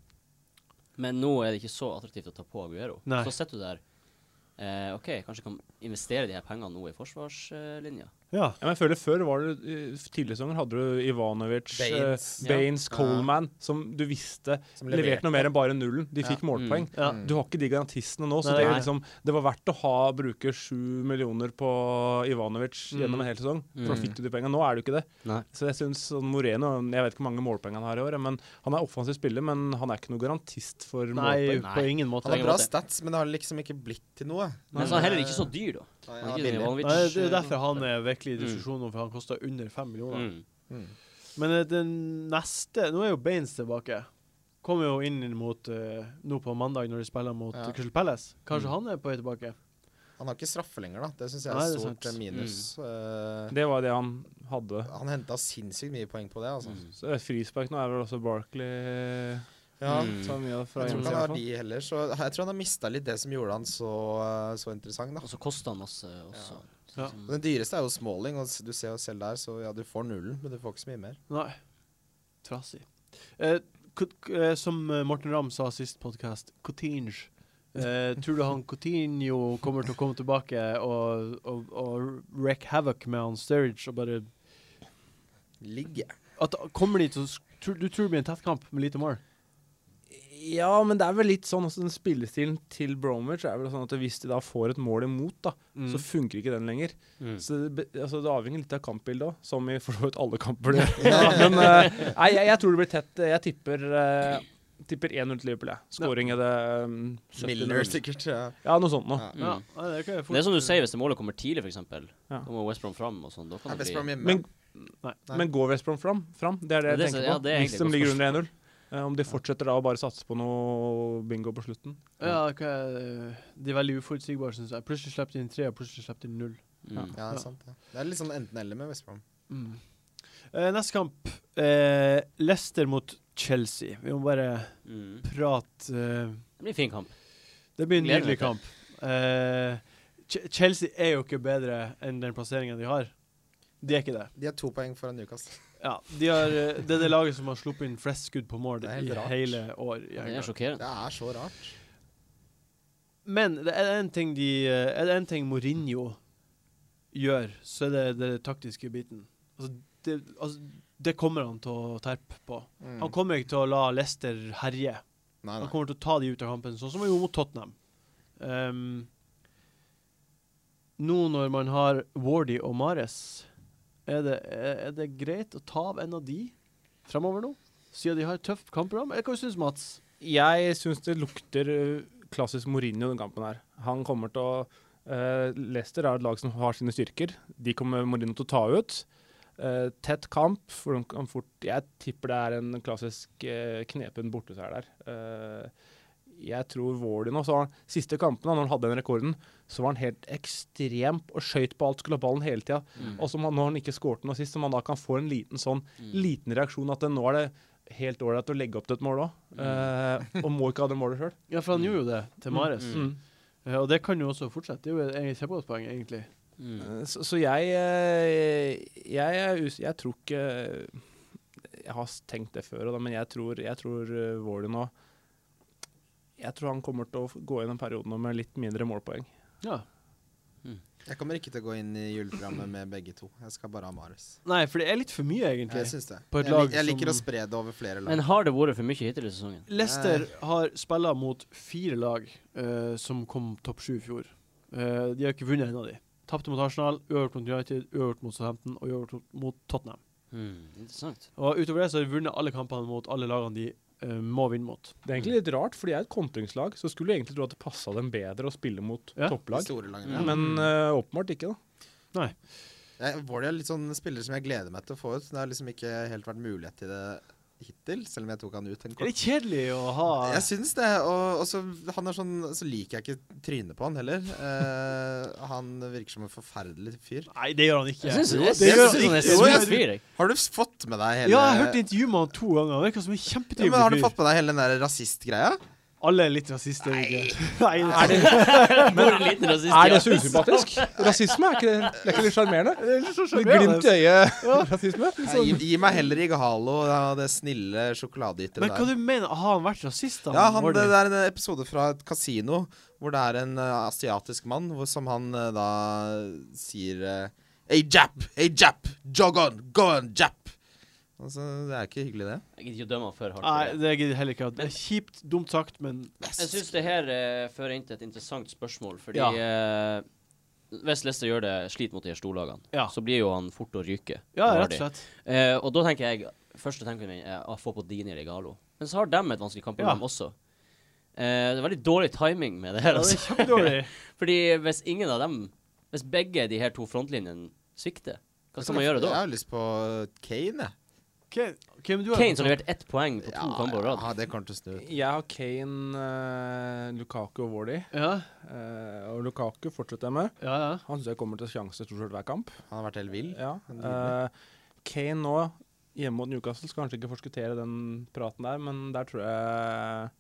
Men nå er det ikke så attraktivt å ta på Aguero. Nei. Så sitter du der. Eh, OK, kanskje kan investere de her pengene nå i forsvarslinja. Ja. Ja, men jeg føler Før var det, tidligere sesonger hadde du Ivanovic, Baines. uh, Baines Ja. Coleman, som du visste Som leverte noe mer enn bare nullen. De Ja. fikk målpoeng. ja. Mm. Du har ikke de garantistene nå, så Nei, det, er nei. liksom, det var verdt å ha bruke sju millioner på Ivanovic Mm. gjennom en hel sesong. For da Mm. fikk du de pengene. Nå er det jo ikke det. Nei. Så jeg synes sånn Moreno Jeg vet ikke hvor mange målpoeng han har i år, men han er offensiv spiller, men han er ikke noe garantist for Nei, målpoeng. på ingen måte. Han har bra stats, men det har liksom ikke blitt til noe. Men så er han heller ikke så dyr, da. Nei, Han ja, er det er eh, derfor han er virkelig i Mm. diskusjon for han koster under fem millioner. mm. Mm. Men det den neste Nå er jo Baines tilbake. Kommer jo inn mot uh, nå på mandag når de spiller mot Ja. Crystal Palace. Kanskje Mm. han er på vei tilbake? Han har ikke straffe lenger, da. Det syns jeg er et stort sant. minus. minus. Uh, Det var det han hadde. han henta sinnssykt mye poeng på det, altså. Mm. Så Frispark nå er vel også Barkley Ja. Mm. tar mye fra Jeg tror ikke han har de heller, så jeg tror han har mista litt det som gjorde han så, så interessant, da. Og så koster han masse også. Ja. Sånn- Den dyreste er jo Smalling, og du ser jo selv der, så ja, du får nullen, men du får ikke så mye mer. Nei. Trasig. Eh, eh, som eh, Morten Ramm sa sist podkast, Coutinge. Eh, tror du han Coutinho kommer til å komme tilbake og, og, og wreck havoc med han Sturridge og bare Ligge. at, Kommer de til å Du tror det blir en tettkamp med lite mål? Ja, men det er vel litt sånn også Den spillestilen til Bromwich er vel sånn at hvis de da får et mål imot, da, så funker ikke den lenger. Mm. Så det, altså, det avhenger litt av kampbildet òg, som i for så vidt alle kamper. det. men uh, nei, jeg, jeg tror det blir tett. Jeg tipper, uh, tipper 1-0 til Liverpool. Skåring er det um, 70 Milner, sikkert. Ja. Ja, noe sånt noe. Ja. Ja, Mm. Ja, det Det er som du sier, hvis det målet kommer tidlig, f.eks. Ja. Da må West Brom fram og sånn. Da kan Er det bli? Men, Nei. Nei. men går West Brom fram? fram? Det er det jeg Det er så- tenker ja, på. det er Hvis de ligger under 1-0. Eh, om de fortsetter da å bare satse på noe bingo på slutten. Ja, er- de er veldig uforutsigbare, syns jeg. Plutselig slipper de inn tre, og plutselig slipper de inn null. mm. Ja, det er sant. Ja. Det er litt sånn enten-eller med West Brom. Mm. Eh, neste kamp. Eh, Leicester mot Chelsea. Vi må bare Mm. prate eh, Det blir en fin kamp. Det blir en Gleder nydelig kamp. Eh, Ch Chelsea er jo ikke bedre enn den plasseringen de har. De er ikke det. De har to poeng foran Newcastle. Ja, de har, eh, det er det laget som har sluppet inn flest skudd på mål i rart. hele år. i Det er sjokkerende. Det er så rart. Men det er en ting de eh, Er det en ting Mourinho gjør, så er det den taktiske biten. Altså, det, altså, det kommer han til å terpe på. Mm. Han kommer ikke til å la Leicester herje. Nei, Han kommer til å ta de ut av kampen, sånn som han gjorde mot Tottenham. Um, nå når man har Wardy og Mares, er det, er, det greit å ta av en av de fremover nå? Siden de har et tøft kampprogram? Eller hva syns Mats? Jeg syns det lukter øh, klassisk Mourinho den kampen her. Han kommer til å uh, Leicester er et lag som har sine styrker. De kommer Mourinho til å ta ut. Uh, tett kamp. For de kan fort, jeg tipper det er en klassisk uh, knepen borteseier der. Eh, jeg tror Wardy nå så han, Siste kampen, da når han hadde den rekorden, så var han helt ekstrem og skøyt på alt, skulle ha ballen hele tida. Mm. Og som han, når han ikke skårte noe sist, som man da kan få en liten sånn Mm. liten reaksjon at det, nå er det helt ålreit å legge opp til et mål òg. og må ikke ha det målet sjøl. Ja, for han gjorde jo det til Mares. Mm. Eh, og det kan jo også fortsette. Det er jo et kjempegodt poeng, egentlig. Mm. Eh, Så, så jeg, jeg, jeg Jeg tror ikke Jeg har tenkt det før, men jeg tror, jeg tror eh, Wardy nå Jeg tror han kommer til å gå inn en periode nå med litt mindre målpoeng. Ja. Jeg kommer ikke til å gå inn i juleprogrammet med begge to. Jeg skal bare ha Mares. Nei, for det er litt for mye, egentlig. Jeg syns det. På et jeg, lag lik- jeg liker som- å spre det over flere lag. Men har det vært for mye hittil i sesongen? Leicester har spilla mot fire lag uh, som kom topp sju i fjor. Uh, de har ikke vunnet en av de. Tapte mot Arsenal, uavgjort mot United, uavgjort mot Southampton og uavgjort mot- Tottenham. Mm. Interessant. Og utover det så har de vunnet alle kampene mot alle lagene de må vinne mot. Det er egentlig litt rart, for de er et kontringslag, så skulle du egentlig tro at det passa dem bedre å spille mot Ja. Topplag. store lagene. Ja. Men uh, åpenbart ikke, da. Nei. Vård er litt sånn spiller som jeg gleder meg til å få ut. Det har liksom ikke helt vært mulighet til det hittil, selv om jeg tok han ut en Det er kjedelig å ha Jeg syns det. Og, og så, han er sånn, så liker jeg ikke trynet på han heller. Uh, han virker som en forferdelig fyr. Nei, det gjør han ikke. Jeg syns det. Har du fått med deg hele Ja, jeg har hørt intervjuet med han to ganger. Han virker som en Ja, men Har du fått med deg hele den der rasistgreia? Alle er litt rasister. Nei. Nei, Er det, men, litt rasist, er det så usympatisk? Rasisme, er ikke det, er ikke litt sjarmerende? Det er litt glimt i sjarmerende. øyet. Rasisme? Ja. gi, gi meg heller ikke ja, det snille sjokoladegitteret Men hva du mener? Har han vært rasist? da? Ja, han, det, det er en episode fra et kasino hvor det er en uh, asiatisk mann hvor, som han uh, da sier uh, Hey Jap! Hey Jap! Jog on! Go on, Jap! Altså, det er ikke hyggelig, det. Jeg gidder ikke å dømme han for hardt. Nei, det. gidder jeg heller ikke. Det er kjipt, dumt sagt, men Jeg syns det her eh, fører inn til et interessant spørsmål, fordi Ja. eh, hvis Leicester gjør det slit mot de her storlagene, Ja. så blir jo han fort å ryke. Ja, rett og slett. Eh, og da tenker jeg Første tanken min er å få på Dini eller Galo. Men så har de et vanskelig kampprogram Ja. også. Eh, det er veldig dårlig timing med det her. Ja, det Altså. er kjempedårlig. Fordi hvis ingen av dem Hvis begge de her to frontlinjene svikter, hva skal man gjøre Jeg da? har lyst på Kane, jeg. Kane, okay, men du har Kane som har levert ett poeng på to Ja, kamper på rad. ja, det kan ikke snu. Jeg har Kane, uh, Lukaku og Wardy. Ja, Uh, og Lukaku fortsetter jeg med. ja, ja. Han syns jeg kommer til sjanse stort sett hver kamp. Han har vært helt vill. Ja. Eh, Kane nå, hjemme mot Newcastle, skal kanskje ikke forskuttere den praten der, men der tror jeg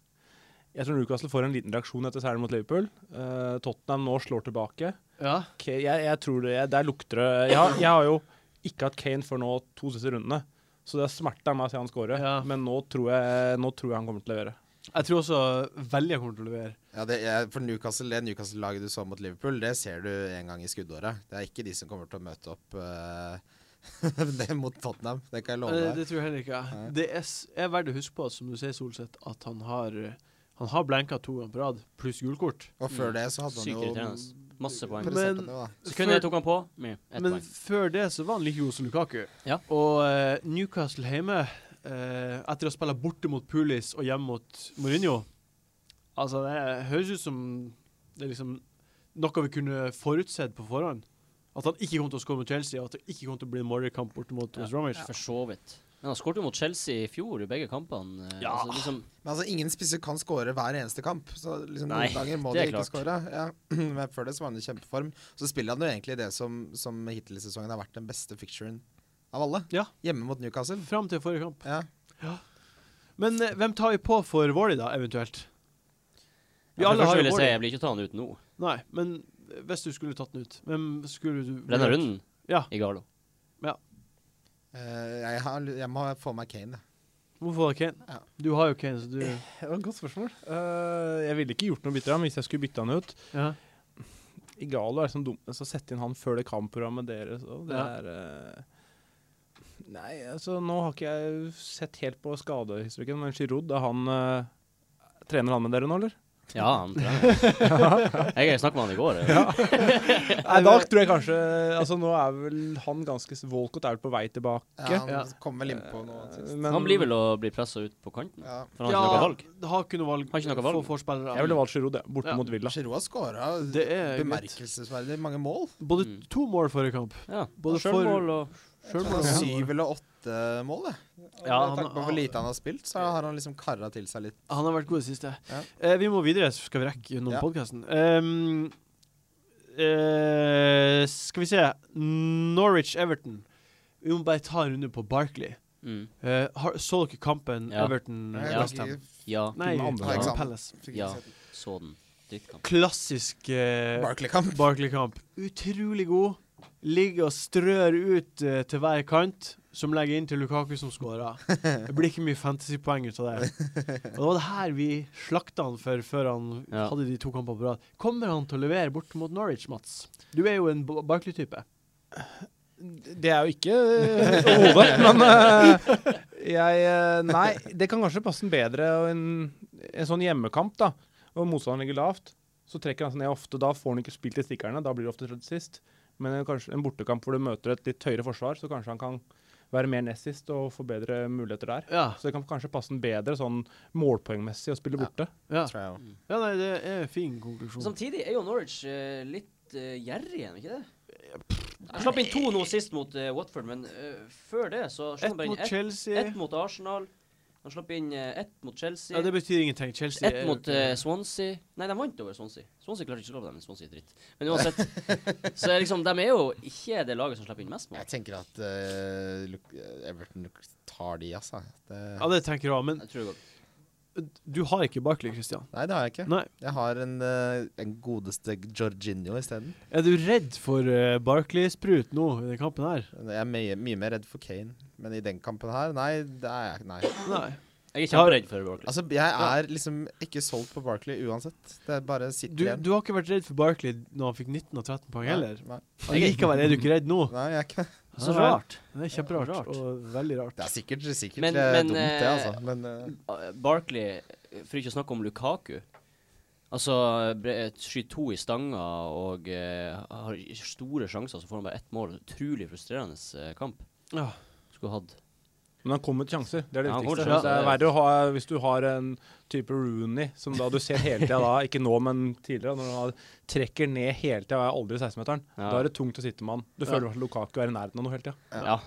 Jeg tror Newcastle får en liten reaksjon etter seieren mot Liverpool. Uh, Tottenham nå slår tilbake. ja. Ka- jeg, jeg tror det jeg, Der lukter det jeg har, jeg har jo ikke hatt Kane før nå to siste rundene, så det smerter meg å se han score. Ja. Men nå tror, jeg, nå tror jeg han kommer til å levere. Jeg tror også Velja kommer til å levere. Ja, det er, for Newcastle, det Newcastle-laget du så mot Liverpool, det ser du en gang i skuddåret. Det er ikke de som kommer til å møte opp uh, det mot Tottenham. Det kan jeg love deg. det tror jeg heller ikke. Ja. Det er, er verdt å huske på, som du sier, Solseth, at han har eh, Han har blenka to ganger på rad, pluss gulkort. Og før det så hadde han jo. Masse poeng. Men-. Sekundet jeg tok han på, med ett Men poeng. før det så var han like god som Lukaku. Ja. Og eh, Newcastle hjemme, eh, etter å ha spilt borte mot Pulis og hjemme mot Mourinho Altså, det høres ut som det er liksom noe vi kunne forutsett på forhånd. At han ikke kom til å skåre mot Chelsea, og at det ikke kom til å bli en Morley-kamp borte mot West Bromwich. For så vidt. Men han skåret jo mot Chelsea i fjor i begge kampene. eh, Ja. Altså, liksom, Men altså, ingen spisser kan skåre hver eneste kamp. Så liksom Nei, noen ganger må de ikke skåre. Ja. Men før det så var han i kjempeform. Så spiller han jo egentlig det som, som hittil i sesongen har vært den beste ficturen av alle. Ja. Hjemme mot Newcastle. Fram til forrige kamp. Ja. Men eh, hvem tar vi på for Våli, da, eventuelt? Vi Ja, alle har jo Våli. jeg blir ikke ta han ut nå. Nei, men hvis du skulle tatt den ut, hvem skulle du Denne runden? Ja. Igalo. Eh, jeg, har, jeg må få meg Kane. Hvorfor Kane? Ja. Du har jo Kane, så du Det var et godt spørsmål. Uh, jeg ville ikke gjort noe bytte av ham hvis jeg skulle bytte han ut. ja. Igalo er sånn dum, så sette inn han før det kampprogrammet deres. òg. det Ja. er uh, Nei, altså nå har ikke jeg sett helt på skadehistorikken, men Giroud, er han uh, Trener han med dere nå, eller? Ja, han trener. Jeg snakket med han i går. Ja. Nei, da tror jeg kanskje Altså Nå er vel han ganske Walcott er vel på vei tilbake. Ja, han Ja. kom vel innpå nå. Eh, sist. men Han blir vel å bli pressa ut på kanten. Ja. For han har ikke noe valg. har ikke noe valg. Har ikke noe valg. For forspillere. Jeg ville valgt Giroud. Borte Ja. mot Villa. Giroud har skåra er bemerkelsesverdig mange mål. Både Mm. to mål forrige kamp. Ja, Både Sjølmål og Sjølmål. Syv eller åtte mål, det. Ja, han- tanke på hvor lite han har spilt, så har han liksom kara til seg litt. Han har vært god i det siste. Ja. Eh, vi må videre, så skal vi rekke gjennom Ja. podkasten. Um, uh, skal vi se Norwich-Everton. Vi må bare ta en runde på Barkley. mm. Uh, har, så dere kampen Ja. Everton Ja. har West Ham? Ja, Nei, eksamen. Palace. Ja. så den. Drittkamp. Klassisk uh, Barkley-kamp. Barkley-kamp. Utrolig god. Ligger og strør ut uh, til hver kant, som legger inn til Lukaku som skårer. Det blir ikke mye fantasypoeng ut av det. Og det var det her vi slakta han for før han Ja. hadde de to kampene på rad. Kommer han til å levere bort mot Norwich, Mats? Du er jo en Ba- Barkley-type. Det er jo ikke hodet, men uh, jeg eh, Nei, det kan kanskje passe en bedre. En, en sånn hjemmekamp, da, hvor motstanderen ligger lavt, så trekker han seg ned ofte. Da får han ikke spilt i stikkerne, da blir det ofte sist. Men en, kanskje en bortekamp hvor du møter et litt høyere forsvar, så kanskje han kan være mer nest sist og få bedre muligheter der. Ja. Så det kan kanskje passe den bedre sånn målpoengmessig å spille Ja. borte. ja. Tror. Ja, nei, det er en fin konklusjon. Samtidig er jo Norwich uh, litt uh, gjerrig igjen, ikke det? Jeg slapp inn to nå sist mot uh, Watford, men uh, før det så Ett mot Chelsea. ett mot Arsenal. Han slapp inn eh, ett mot Chelsea. Ja, det betyr ingenting. Chelsea Ett mot uh, Swansea. Nei, de vant over Swansea. Swansea klarte ikke å slå dem, men Swansea er dritt. Men uansett, så er liksom, de er jo ikke det laget som slipper inn mest mål. Jeg tenker at uh, Everton tar de, altså. Det, Ja, det tenker jeg òg, men Jeg tror det går. Du har ikke Barkley, Christian. Nei, det har jeg ikke. Nei. Jeg har en, eh, en godeste Georginio isteden. Er du redd for uh, Barkley-sprut nå i den kampen her? Jeg er mye, mye mer redd for Kane. Men i den kampen her, nei, det er jeg nei. Nei. Jeg er kjemperedd for Barkley. Altså, jeg er liksom ikke solgt på Barkley uansett. Det er bare sitter Du, igjen. du har ikke vært redd for Barkley når han fikk 19 av 13 poeng heller? Nei, Likevel er du ikke redd nå? nei, jeg er ikke Så rart. Det er kjemperart Rart. og veldig rart. Det er sikkert, sikkert Men- eh, men, dumt, det, eh, altså. Men Uh, Barkley, for ikke å snakke om Lukaku Altså, skyter to i stanga og uh, har store sjanser, så får han bare ett mål. Utrolig frustrerende kamp. Ja. Skulle hatt Men han kommer til sjanser. Det er det Ja, viktigste. Ja, det er er- verre å ha hvis du har en type Rooney, som da du ser hele tida da, ikke nå, men tidligere, når han trekker ned hele tida og er aldri 16-meteren. Ja. Da er det tungt å sitte med han. Du Ja. føler at Lukaku er i nærheten av noe hele tida. Ja. Ja.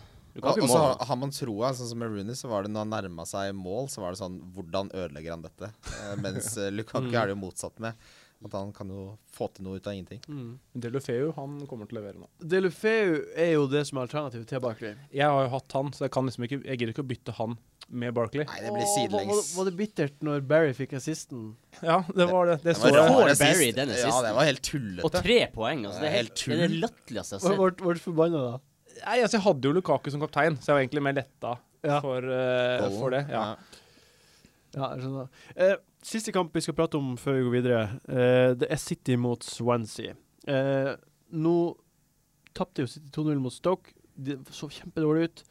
og, og så har, har man troa, sånn som med Rooney, så var det når han nærma seg mål, så var det sånn Hvordan ødelegger han dette? Eh, mens eh, Lukaku Mm. er det jo motsatt med. At han kan jo få til noe ut av ingenting. Mm. Delufeu han kommer til å levere nå. Delufeu er jo det som er alternativet til Barkley. Jeg har jo hatt han, så jeg kan liksom ikke Jeg gidder ikke å bytte han med Barkley. Nei, det blir sidelengs. var, var, det bittert når Barry fikk assisten? Ja, det var det. Det Det var det var, det Barry den Ja, det var helt Og tre poeng. Altså, det Det er helt helt det er det latterligste jeg har Var sett. du forbanna da? Nei, altså, jeg hadde jo Lukaku som kaptein, så jeg var egentlig mer letta Ja. for, uh, for det. Ja. Ja, jeg skjønner. Eh, siste kamp vi skal prate om før vi går videre, eh, det er City mot Swansea. Eh, nå tapte jo City 2-0 mot Stoke. De så kjempedårlig ut.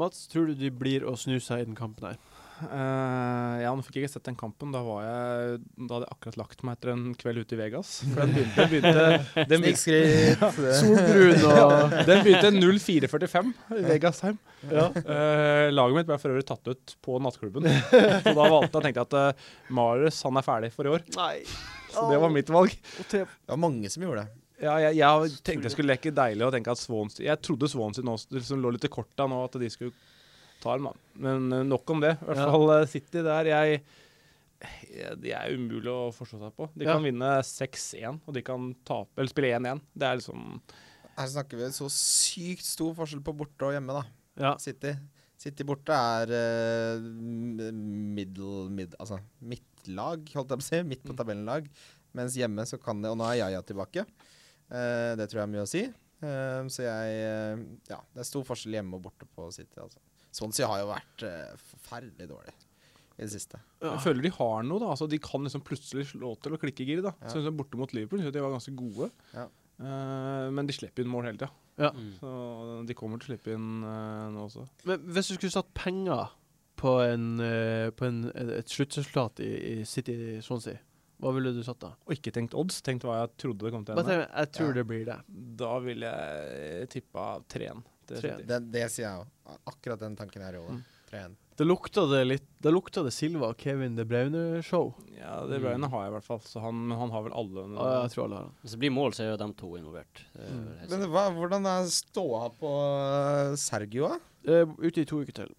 Mats, tror du de blir å snu seg i den kampen her? Eh, ja, nå fikk jeg ikke sett den kampen. Da, var jeg, da hadde jeg akkurat lagt meg etter en kveld ute i Vegas. For den begynte, begynte, den Snikskritt. Solbrun og den begynte 04.45 i Vegasheim. Ja. Uh, laget mitt ble for øvrig tatt ut på nattklubben. Så da valgte jeg, tenkte jeg at uh, Marius han er ferdig for i år. Nei. Så det var mitt valg. Det var mange som gjorde det. Ja, jeg, jeg tenkte jeg skulle leke deilig og tenke at Swansea Jeg trodde Swansea nå liksom lå litt i korta nå, at de skulle ta dem, da. Men eh, nok om det. I hvert Ja. fall eh, City der. Jeg, jeg De er umulig å forstå seg på. De Ja. kan vinne 6-1, og de kan tape Eller spille 1-1. Det er liksom Her snakker vi så sykt stor forskjell på borte og hjemme, da. Ja. City. City borte er uh, middel, middle mid, Altså midtlag, holdt jeg på å si. Midt på Mm. tabellen-lag. Mens hjemme så kan det Og nå er Yaya tilbake. Uh, det tror jeg er mye å si. Uh, så jeg uh, Ja, det er stor forskjell hjemme og borte på City, altså. Swansea har jo vært uh, forferdelig dårlig i det siste. Ja. Jeg føler de har noe, da. Altså, de kan liksom plutselig slå til og klikke gir. da. Ja. Så liksom Borte mot Liverpool de var ganske gode. Ja. Uh, men de slipper inn mål hele tida. Ja. Mm. Så de kommer til å slippe inn uh, nå også. Men hvis du skulle satt penger på, en, uh, på en, et sluttresultat i, i City Swansea, hva ville du satt da? Og ikke tenkt odds, tenkt hva jeg trodde det kom til å ende. tenk, jeg tror Ja. det blir det. Da ville jeg tippa 3-1. Til 3-1. City. Det, det sier jeg òg. Akkurat den tanken her i Mm. Det lukta det litt Da lukta det Silva og Kevin De Braune-show. Ja, det Mm. Har jeg i hvert fall, så han, men han har vel alle. Ja, jeg tror alle har han. Hvis det blir mål, så er jo de to involvert. Er Mm. Men hva, hvordan er ståa på eh, Sergio, da? Eh, ute i to uker til.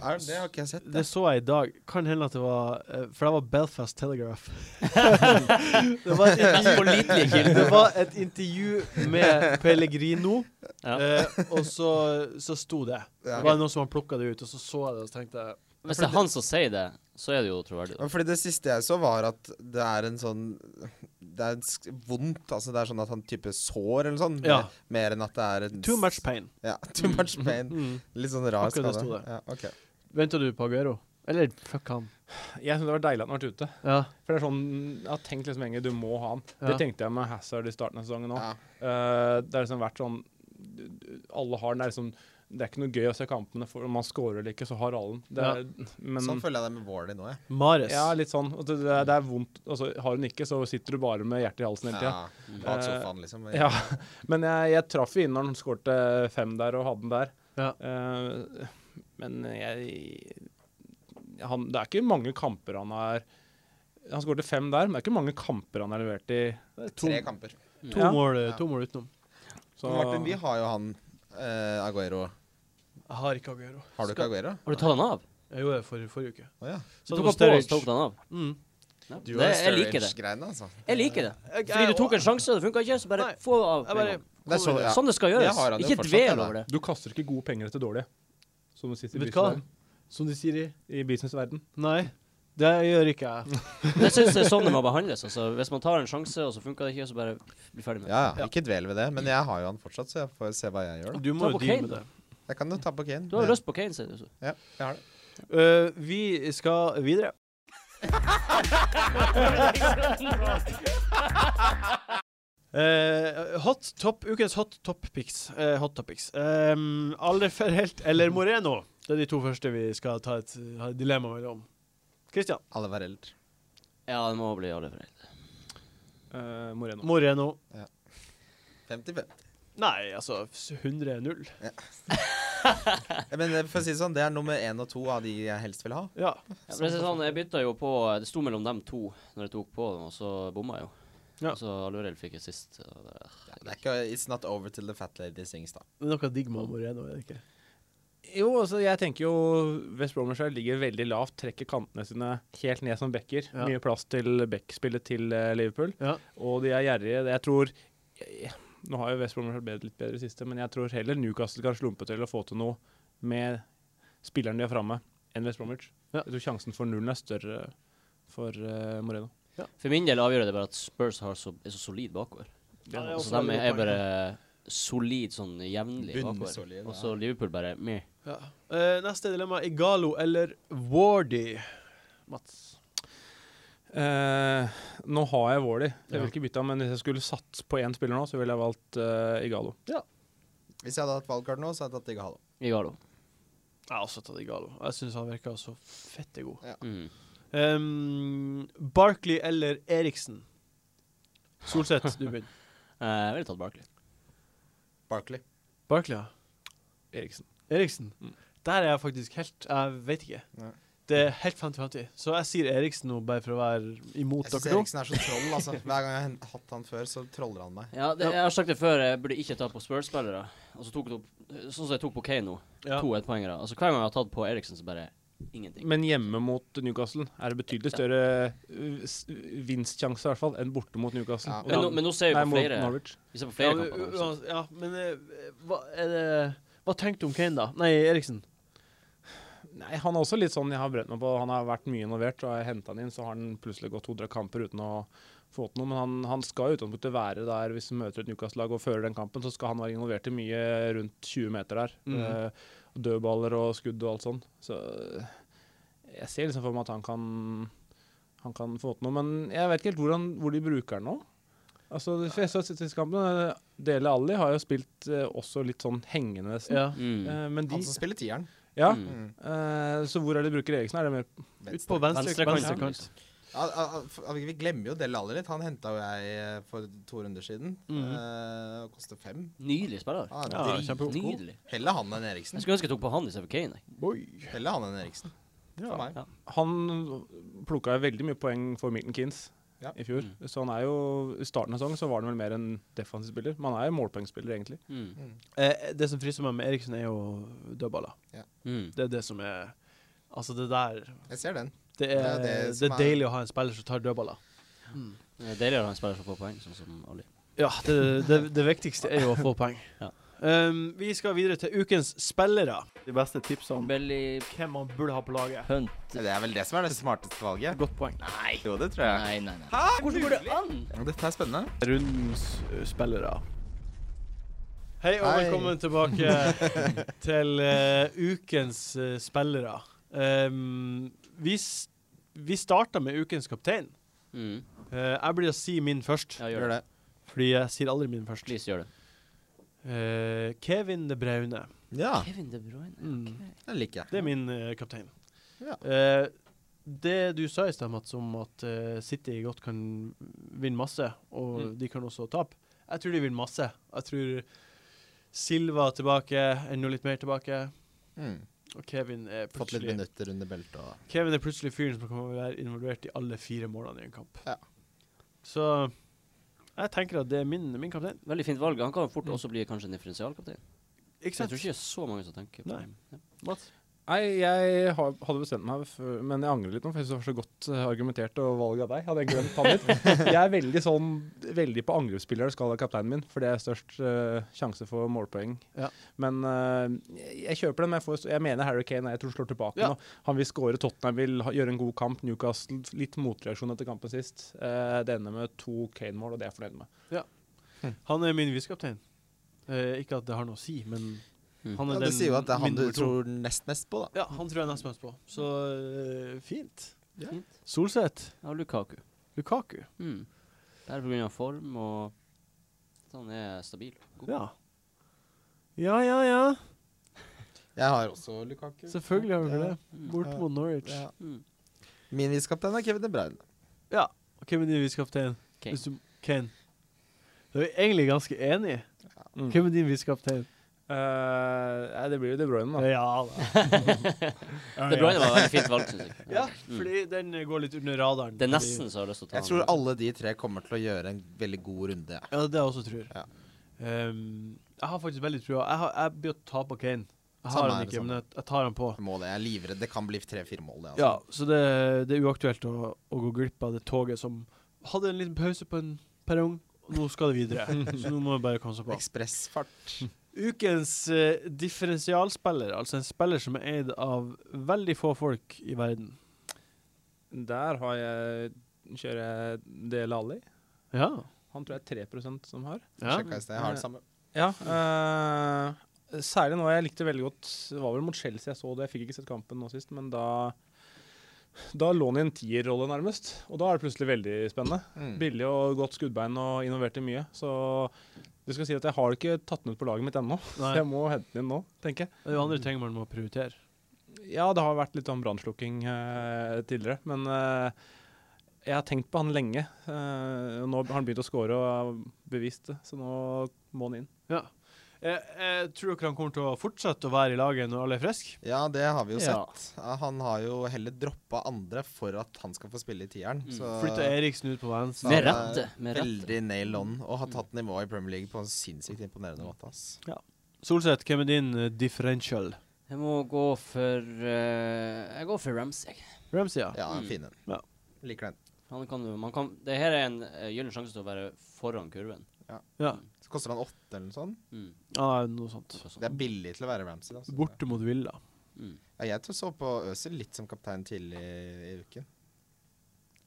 Er, det har ikke jeg sett. Det Det. så jeg i dag. Kan hende at det var eh, For det var Belfast Telegraph. det, var intervju, det var et intervju med Pellegrino, Ja. eh, og så, så sto det. Det var noen som har plukka det ut, og så så jeg det, og så tenkte jeg Hvis det er han som sier det, så er det jo troverdig. Fordi det siste jeg så, var at det er en sånn Det er vondt. Altså det er sånn at han type sår eller sånn. Ja. Mer enn at det er en Too much pain. Ja, too much pain. Mm. Litt sånn rar Akkurat det skade. sto det. Ja, okay. Venter du på Aguero? Eller fuck han. Jeg syns det var deilig at han har vært ute. Ja. For det er sånn, Jeg har tenkt liksom lenge du må ha han. Ja. Det tenkte jeg med Hazard i starten av sesongen òg. Ja. det har liksom vært sånn Alle har den. Det er liksom det er ikke noe gøy å se kampene, for om man scorer eller ikke, så har alle den. Det Ja. men Sånn føler jeg det med Warley nå, jeg. Mares. ja, litt sånn. Det, det, er- det er vondt. Altså, har hun ikke, så sitter du bare med hjertet i halsen hele tida. Ja, bak Eh, sofaen, liksom. Ja. Men jeg, jeg traff jo inn når han skårte fem der, og hadde den der. Ja. Uh, men jeg han, Det er ikke mange kamper han har Han skårte fem der, men det er ikke mange kamper han har levert i. To, Tre kamper. to, Ja. mål, to mål utenom. Så, Martin, vi har jo han uh, Aguero. Jeg har ikke Aguero. Har du ikke Aguero? Har du tatt han av? Jeg gjorde det for, forrige uke. Oh, ja. Du tok han på, og så tok han av? Mm. Ja. Du Det, jeg liker det. Sturridge-greiene, altså. Jeg liker det. Fordi du tok en sjanse, og det funka ikke, så bare Nei. få av. Bare. Det så, ja. Sånn det skal gjøres. Det Ikke dvel over det. Du kaster ikke gode penger etter dårlige, som sitter i businessverden. Som de sier i I businessverden. Nei, det gjør ikke jeg. Det syns jeg er sånn det må behandles. Altså, hvis man tar en sjanse, og så funka det ikke, så bare bli ferdig med det. Ja, ja. Ikke dvel ved det, men jeg har jo han fortsatt, så jeg får se hva jeg gjør, da. Du må jo deale med det. Jeg kan jo ta på Kane. Du har lyst på Kane, sier du. så. Ja, jeg har det. Uh, vi skal videre. uh, hot top, ukens hot top picks. Eh, hot topics. Um, Alderferhelt eller Moreno? Det er de to første vi skal ta et, ha et dilemma mellom. Christian. Eldre. Ja, det må bli alle foreldre. Eh, Moreno. Moreno. 50-50. Nei, altså 100-0. Ja, Men eh, for å si det sånn, det er nummer én og to av de jeg helst vil ha. Ja. Ja, men det er sånn, jeg bytta jo på Det sto mellom dem to når jeg tok på dem, og så bomma jeg jo. Ja. Og så Alurel fikk jeg sist. og det- Ja, det er ikke, it's not over till the fat lady sings, da. Det er noe digg med Moreno, er det ikke? Jo, altså jeg tenker jo West Bromwich ligger veldig lavt, trekker kantene sine helt ned som backer. Ja. Mye plass til backspillet til eh, Liverpool. Ja. Og de er gjerrige. Jeg tror jeg, Nå har jo West Bromwich vært litt bedre i siste, men jeg tror heller Newcastle kan slumpe til å få til noe med spilleren de har framme, enn West Bromwich. Ja. Jeg tror sjansen for nullen er større for uh, Moreno. For min del avgjør det bare at Spurs har så, er så solid bakover. Ja, er Så de er, er bare solid sånn jevnlig bakover. Og så Liverpool bare meh. Ja. Eh, neste dilemma. Igalo eller Wardy? Mats. Eh, nå har jeg Warley. Jeg vil ikke bytte ham, men hvis jeg skulle satt på én spiller nå, så ville jeg valgt eh, Igalo. Hvis jeg hadde hatt valgkart nå, så hadde jeg tatt Igalo. Igalo. Jeg har også tatt Igalo. Jeg syns han virka så fette god. Mm. Um, Barkley eller Eriksen? Solseth, du begynner. Eh, jeg ville tatt Barkley. Barkley. Barkley, ja. Eriksen. Eriksen. Mm. Der er jeg faktisk helt Jeg vet ikke. Nei. Det er helt 50-50. Så jeg sier Eriksen nå, bare for å være imot dere to. Eriksen er så troll, altså. Hver gang jeg har hatt han før, så troller han meg. Ja, det, jeg har sagt det før, jeg burde ikke ta på Spurs-spillere. Sånn som jeg tok på Kane nå. Ja. To ettpoengere. Altså Hver gang jeg har tatt på Eriksen, så bare Ingenting. Men hjemme mot Newcastle er det betydelig større uh, vinstsjanse i hvert fall enn borte mot Newcastle. Ja. Men, nå, men nå ser vi på mot flere. Vi ser på flere ja, kamper. nå, u- så- ja, men eh, hva er det Hva tenkte du om Kane, da? Nei, Eriksen. Nei, han er også litt sånn jeg har brent meg på. Han har vært mye involvert, og har jeg henta han inn, så har han plutselig gått 200 kamper uten å få til noe. Men han, han skal i utgangspunktet være der hvis han møter et Newcastle-lag og fører den kampen, så skal han være involvert i mye rundt 20 meter der. Mm. Uh, dødballer og skudd og alt sånn. Så eh, jeg ser liksom for meg at han kan han kan få til noe, men jeg vet ikke helt hvor, han, hvor de bruker den nå. Altså, de fleste av siste kampene, Dele Alli har jo spilt eh, også litt sånn hengende nesten. Ja. Mm. Eh, men de Han som spiller tieren. Ja. Mm. Eh, så hvor er det de bruker Eriksen? Er det mer Ut på venstre, Venstre venstre, kant. Ja, vi glemmer jo Del Alli litt. Han henta jo jeg eh, for to runder siden. Mm. Uh, Koster fem. Nydelig spiller. Ah, Ja, Nydelig. Heller han enn Eriksen. Jeg skulle ønske jeg tok på han istedenfor Kane. Heller han enn Eriksen. For meg. Ja. Han plukka veldig mye poeng for Milton Keynes Ja. i fjor. Mm. Så han er jo I starten av sesongen så var han vel mer en defensiv spiller. Men han er jo målpoengspiller, egentlig. Mm. Mm. Eh, det som frister meg med Eriksen, er jo dødballer. Mm. Det er det som er Altså, det der Jeg ser den. Det er, Det er, det det er er- deilig å ha en spiller som tar dødballer. Det er deilig å ha en spiller som får poeng, sånn som Ali. Ja, det, det, det viktigste er jo å få poeng. Ja. Um, vi skal videre til ukens spillere. De beste tipsene om Belly hvem man burde ha på laget. Hunt Det er vel det som er det smarteste valget. Godt poeng. Nei. Jo, det tror jeg. Nei, nei, nei. Hvordan går det an? Dette er spennende. Rundens uh, spillere. Hei og Hei. velkommen tilbake til uh, ukens uh, spillere. Um, vi, vi starta med ukens kaptein. Mm. Uh, jeg blir å si min først, Ja, Gjør det. fordi jeg sier aldri min først. Please, gjør det. Uh, Kevin De Braune. Ja, Kevin De Bruyne. Mm. den liker jeg. Det er min uh, kaptein. Ja. Eh, det du sa i sted, Mats, om at eh, City godt kan vinne masse, og Mm. de kan også tape. Jeg tror de vinner masse. Jeg tror Silva er tilbake, enda litt mer tilbake. Mm. Og Kevin er Fått litt plutselig minutter under beltet og Kevin er plutselig fyren som kommer å være involvert i alle fire målene i en kamp. Ja. Så jeg tenker at det er min, min kaptein. Veldig fint valg. Han kan fort Mm. også bli kanskje en differensialkaptein. Ikke sant? Jeg tror ikke det er så mange som tenker på Nei. Ja. Mats? Nei, jeg hadde bestemt meg, men jeg angrer litt nå, for jeg synes det var så godt eh, argumentert og valg av deg. Hadde jeg glemt han litt. Jeg er veldig sånn, veldig på angrepsspillere skal være kapteinen min, for det er størst uh, sjanse for målpoeng. Ja. Men uh, jeg, kjøper den, men jeg, får, jeg mener Harry Kane jeg tror slår tilbake Ja. nå. Han vil skåre, Tottenham vil ha, gjøre en god kamp, Newcastle litt motreaksjon etter kampen sist. Uh, det ender med to Kane-mål, og det er jeg fornøyd med. Han er min visekaptein. Uh, ikke at det har noe å si, men. Han er ja, den Det sier jo at det er han du tror nest mest på, da. Ja, han tror jeg nest mest på. Så uh, fint. Ja. Fint. Solseth. Ja, Lukaku. Lukaku. Mm. Bare av form og at han er stabil. God. Ja. Ja, ja, ja. Jeg har også Lukaku. Selvfølgelig har vi det. Mm. Bort mot Norwich. Ja. Mm. Min viskaptein er Kevin De Bruyne. Ja. Hvem er din visekaptein? Kane. Du- Kane. Da er vi egentlig ganske enige. Mm. Hvem er din visekaptein? Eh, nei, det blir jo De Bruyne, da. Ja da. De Bruyne var veldig fint valg, syns jeg. Ja, Mm. fordi den går litt under radaren. Det er fordi- nesten så jeg har lyst til å ta Jeg tror alle de tre kommer til å gjøre en veldig god runde. Ja. Ja, det er jeg også tror. Ja. Um, jeg har faktisk veldig trua. Jeg, har- jeg blir å ta på Kane. Jeg har han ikke, men jeg, jeg tar han på. Må det. Jeg er livredd. Det kan bli tre-fire mål, det. Altså. Ja, så det, det er uaktuelt å, å gå glipp av det toget som hadde en liten pause på en perrong, nå skal det videre. så nå må vi bare komme oss på. Ekspressfart. Ukens eh, differensialspiller, altså en spiller som er eid av veldig få folk i verden. Der har jeg, kjører jeg Del Ali. Ja. Han tror jeg er 3 som har. ja. Sjekka i sted. Jeg har det samme. Ja, eh, særlig nå jeg likte veldig godt Det var vel mot Chelsea jeg så det. Jeg fikk ikke sett kampen nå sist, men da da lå han i en tierrolle, nærmest. Og da er det plutselig veldig spennende. Mm. Billig og godt skuddbein og innoverte mye. Så det skal si at jeg har ikke tatt den ut på laget mitt ennå. Så jeg må hente den inn nå, tenker jeg. Det er jo andre ting man må prioritere. Ja, det har vært litt om brannslukking eh, tidligere, men eh, jeg har tenkt på han lenge. eh, nå har han begynt å score og er bevist det, så nå må han inn. Ja. Jeg, jeg tror dere han kommer til å fortsette å være i laget når alle er friske. Ja, det har vi jo Ja. sett. Ja, han har jo heller droppa andre for at han skal få spille i tieren. Mm. Flytta Eriksen ut på venstre. Med rette, med rette. Veldig nail on, og har tatt nivået i Premier League på en sinnssykt imponerende måte. ass. Solseth, hvem er din eh, differential? Jeg må gå for uh, Jeg går for Ramsey. Ramsey, ja. Ja, Mm. er fin en. Ja. Liker den. Han kan Man kan Det her er en uh, gyllen sjanse til å være foran kurven. ja. Så koster han åtte eller noe sånt. Mm. ja noe sånt. Det er billig til å være Ramsey. Da, så- Borte mot Villa. Mm. Ja, jeg tror så på Øzil litt som kaptein tidlig i uken.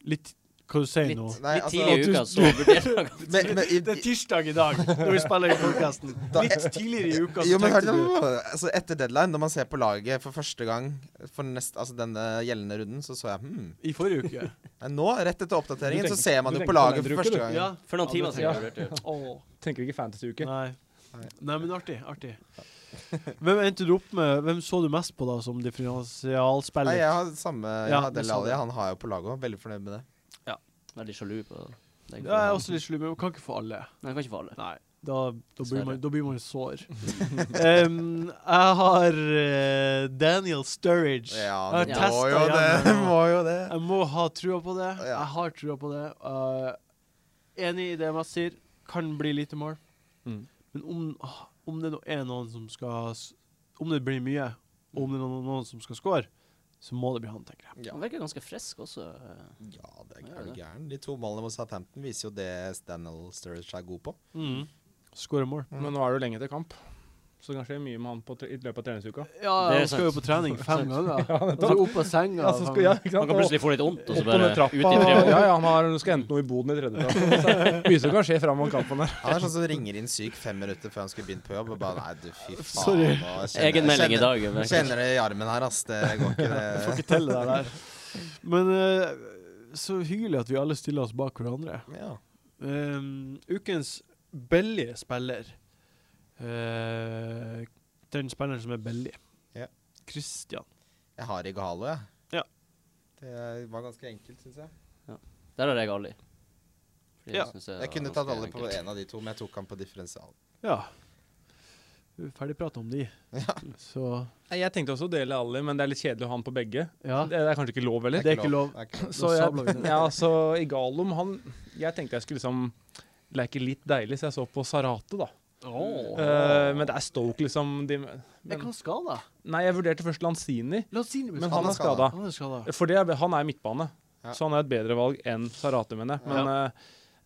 Litt Hva du sier Litt, nå? Nei, litt altså- tidlig i uka, så vurderer jeg Det er tirsdag i dag, når vi spiller i podkasten. Litt tidligere i uka så jo, men tenkte du. Altså, etter deadline, når man ser på laget for første gang for nest, altså denne gjeldende runden, så så jeg hmm. I forrige uke. Nei, nå, rett etter oppdateringen, tenker, så ser man jo på laget for første gang. Ja. For noen timer siden. Ja. jeg. Tenker ikke fantasy-uke. nei. Nei. Nei, men artig. artig. Hvem endte du opp med? Hvem så du mest på da som Nei, differensialspiller? jeg har samme Jeg Ja, har Alli, det. han har jeg jo på laget òg. Veldig fornøyd med det. Veldig sjalu på det. Jeg er også litt sjalu, men man kan ikke få alle. Nei, jeg kan ikke få alle. Nei, da, da, blir, man, da blir man sår. um, jeg har uh, Daniel Sturridge. Ja, det må jo det. Må jo det. Jeg må ha trua på det. Ja. Jeg har trua på det. Uh, enig i det Mats sier. Kan bli lite mål. Mm. Men om, ah, om det nå er noen som skal Om det blir mye, og om det er noen, noen som skal score, så må det bli han, tenker jeg. Ja. Han virker ganske frisk også. eh. Ja, det er, er du gæren. De to målene mot Southampton viser jo det Daniel Sturridge er god på. Mm. Skåre mål. Men nå er det jo lenge til kamp, så det kan skje mye med han på, i løpet av treningsuka. Ja, Det er han skal jo på trening fem ganger. Ja, Og så opp av senga. Ja, så skal, ja, Han kan plutselig få litt vondt, og så bare ut i Ja, frihet. ja, han har, skal hente noe i boden i tredje etasje. Mye som kan skje fram mot kampen der. Han er sånn som ringer inn syk fem minutter før han skulle begynt på jobb. Og bare Nei, du, fy faen. Sorry. kjenner- Egenmelding i dag. men- Kjenner det i armen her, ass. Det går ikke, Jeg får ikke til det der. Men eh, så hyggelig at vi alle stiller oss bak hverandre. Ja. Um, ukens billige spiller. Eh, den spilleren som er billig. Ja. Christian. Jeg har Igalo, jeg. Ja. Det var ganske enkelt, syns jeg. Der har jeg Ali. Fordi Ja. Jeg, Jeg kunne tatt alle på en av de to, men jeg tok han på differensial. Ja. Vi er Ferdig prata om de. Ja. Så Jeg tenkte også å dele Ali, men det er litt kjedelig å ha han på begge. ja. Det er kanskje ikke lov, heller. Det er ikke lov. Er ikke lov. Så jeg, ja, så Igalom, han Jeg tenkte jeg skulle liksom leke litt deilig, så jeg så på Sarate, da. Eh, men det er Stoke, liksom. De, Jeg men, kan skada. nei, jeg vurderte først Lanzini, Lanzini men han er skada. Er. For det, er- han er midtbane, Ja. så han er et bedre valg enn Sarate, mener jeg. Men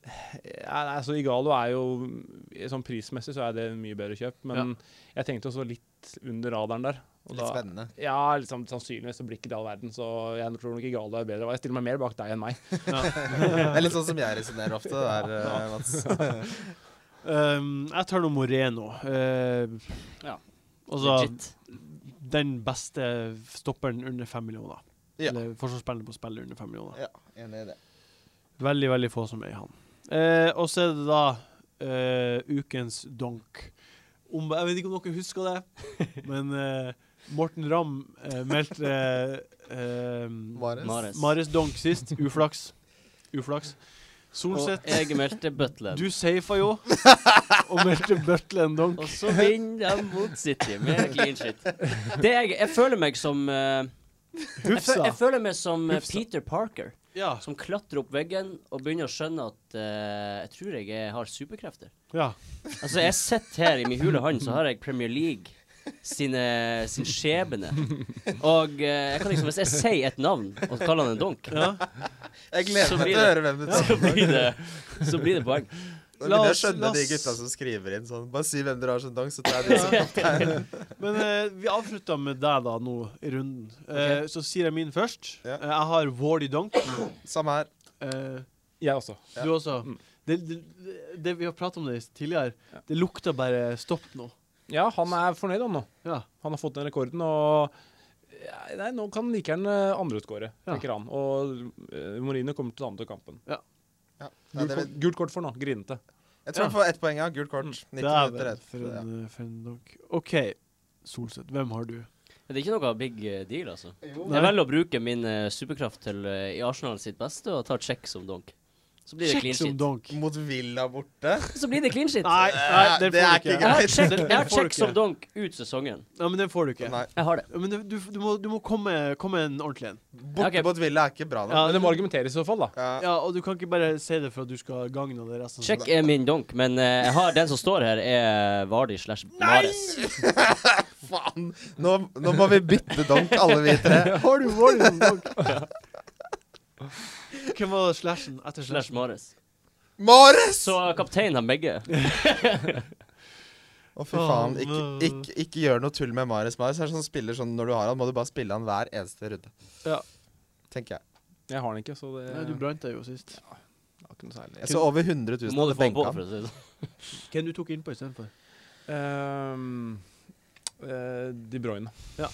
ja, nei, altså, Igalo er jo Sånn prismessig så er det en mye bedre kjøp, men jeg tenkte også litt under radaren der. og Litt da- spennende. Ja, liksom, sannsynligvis så blir ikke det all verden, så jeg tror nok Igalo er bedre. Jeg stiller meg mer bak deg enn meg. Ja. Det er litt sånn som jeg resonnerer ofte, der, eh, Mats. Um, jeg tar nå Moreno. Uh, Ja. Altså Legit. den beste stopperen under fem millioner. Ja. Eller forsvarsspilleren på spillet under fem millioner. Ja, enig i det. Veldig, veldig få som er i han. Uh, og så er det da uh, ukens donk. Om, jeg vet ikke om dere husker det, men eh, Morten Ramm eh, meldte Mares. Mares. Mares donk sist. Uflaks. Uflaks. Og jeg meldte Butland. du safa jo, og meldte Butler donk. Og så vinner de mot City med clean shit. Det jeg, jeg føler meg som uh, jeg, Hufsa. jeg føler meg som Hufsa. Peter Parker, Ja. som klatrer opp veggen og begynner å skjønne at uh, jeg tror jeg har superkrefter. ja. Altså, jeg sitter her i min hule hånd, så har jeg Premier League sine, sin skjebne. Og eh, jeg kan liksom, hvis jeg sier et navn og kaller han en donk, ja. Jeg gleder Så meg blir til å det- høre hvem du tar. så blir det, så blir det poeng. Nå La begynner jeg å oss- skjønne de oss- gutta som skriver inn sånn. Bare si hvem dere har som donk, så tar jeg de som. Men eh, vi avslutter med deg da nå i runden. Eh, Så sier jeg min først. Ja. Eh, jeg har Wardy Donk. Samme her. Eh, Jeg også. Ja. Du også. Mm. Det, det, det Vi har pratet om det tidligere. Det lukter bare stopp nå. Ja, han er fornøyd, han nå. Ja. Han har fått den rekorden, og nei, nå kan han like gjerne andreutskåre, Ja. tenker han. Og uh, Mourinho kommer til å ta ham til kampen. Ja. Ja, Gult, det kort, gult kort for nå, grinete. jeg tror han får ett poeng, ja. Gult kort. 90 Dæven, minutter rett. for Ja. en, eh, for en donk. OK, Solseth. Hvem har du? Det er ikke noe big eh, deal, altså. Nei. Jeg velger å bruke min eh, superkraft til eh, i Arsenal sitt beste og ta check som donk. Så blir det clean shit. Mot Villa borte. Så blir det clean shit. Nei, nei, det, Det er ikke greit. Jeg har jeg har check som donk ut sesongen. Ja, men den får du ikke. Nei. Jeg har det. Ja, Men du, du, du, må, du må komme, komme en ordentlig en. Borte okay. mot Villa er ikke bra nok. Ja, Men det må argumenteres i så fall, da. Ja. Ja, og du kan ikke bare si det for at du skal gagne det resten. Check er min donk, men uh, jeg har den som står her, er Vardi slash Mares. Faen! Nå, nå må vi bytte donk, alle vi tre. Har du Vardi som donk? Hvem var slashen etter Slash slashen? Mares. Mares! Så kapteinen har begge. Å, fy faen. Ikke, ikke, ikke gjør noe tull med Mares. Mares er sånn spiller sånn når du har han, må du bare spille han hver eneste runde. Ja. Tenker jeg. Jeg har den ikke, så det Nei, du brant deg jo sist. det var ikke noe særlig. Jeg så over 100 000 Må du få på, benka for å si det sånn. Hvem du tok innpå istedenfor? Um, uh, De Bruyne. Ja.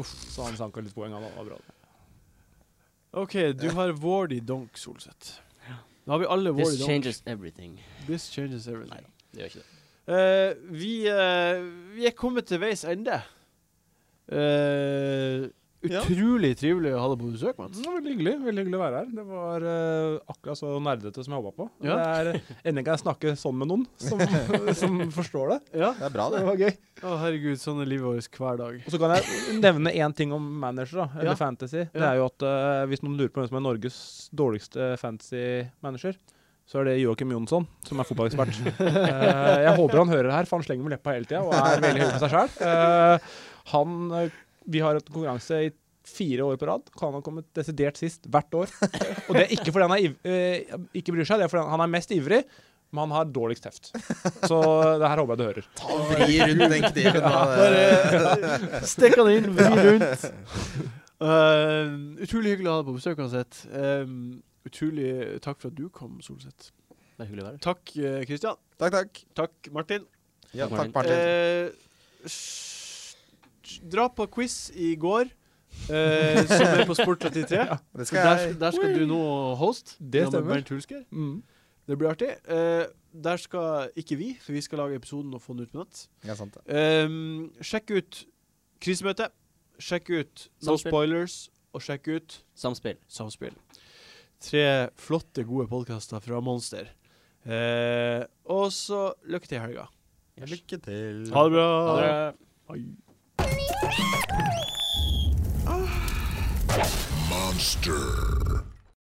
Så han sanka litt poeng, han var bra. OK, du har Wardy Donk, Solseth. Da har vi alle Wardy This changes everything. This changes everything. Nei, det gjør ikke det. Uh, vi, uh, vi er kommet til veis ende. Ja. Utrolig trivelig å ha deg på besøk, Mats. Det var veldig hyggelig veldig hyggelig å være her. Det var uh, akkurat så nerdete som jeg håpa på. Ja. Det er Endelig kan jeg snakke sånn med noen som, som forstår det. Ja. Det er bra, Det det. var gøy. Å, herregud, sånn er livet vårt hver dag. Og så kan jeg nevne én ting om manager, da, eller Ja. fantasy. Det er jo at uh, Hvis noen lurer på hvem som er Norges dårligste fantasy-manager, så er det Joakim Jonsson, som er fotballekspert. Eh, jeg håper han hører det her, for han slenger med leppa hele tida og er veldig høy på seg sjøl. han eh, Vi har hatt konkurranse i fire år på rad. Kan ha kommet desidert sist hvert år. Og det er ikke fordi han er iv eh, ikke bryr seg, det er fordi han er mest ivrig. Men han har dårligst heft. Så det her håper jeg du hører. Ta Vri rundt den kniven. nå, stikk han inn, vri rundt. Uh, utrolig hyggelig å ha deg på besøk uansett. Um, utrolig takk for at du kom, Solseth. Det er hyggelig å være her. Takk, Kristian. Christian. Takk, takk. Takk, Martin. Ja, Takk, takk, Martin. Eh, dra på quiz i går, eh, som er på Sport33. Det skal der, jeg der skal du nå host. Det stemmer. Bernt Hulsker. Mm. Det blir artig. Eh, der skal ikke vi, for vi skal lage episoden og få den ut på nett. Ja, sant det. Um, sjekk ut krisemøtet. Sjekk ut No Samspill. Spoilers. Og sjekk ut Samspill. Samspill. Tre flotte, gode podkaster fra Monster. Eh, og så lykke til i helga. Lykke til. Ha det bra. Ha det. Hei. Monster.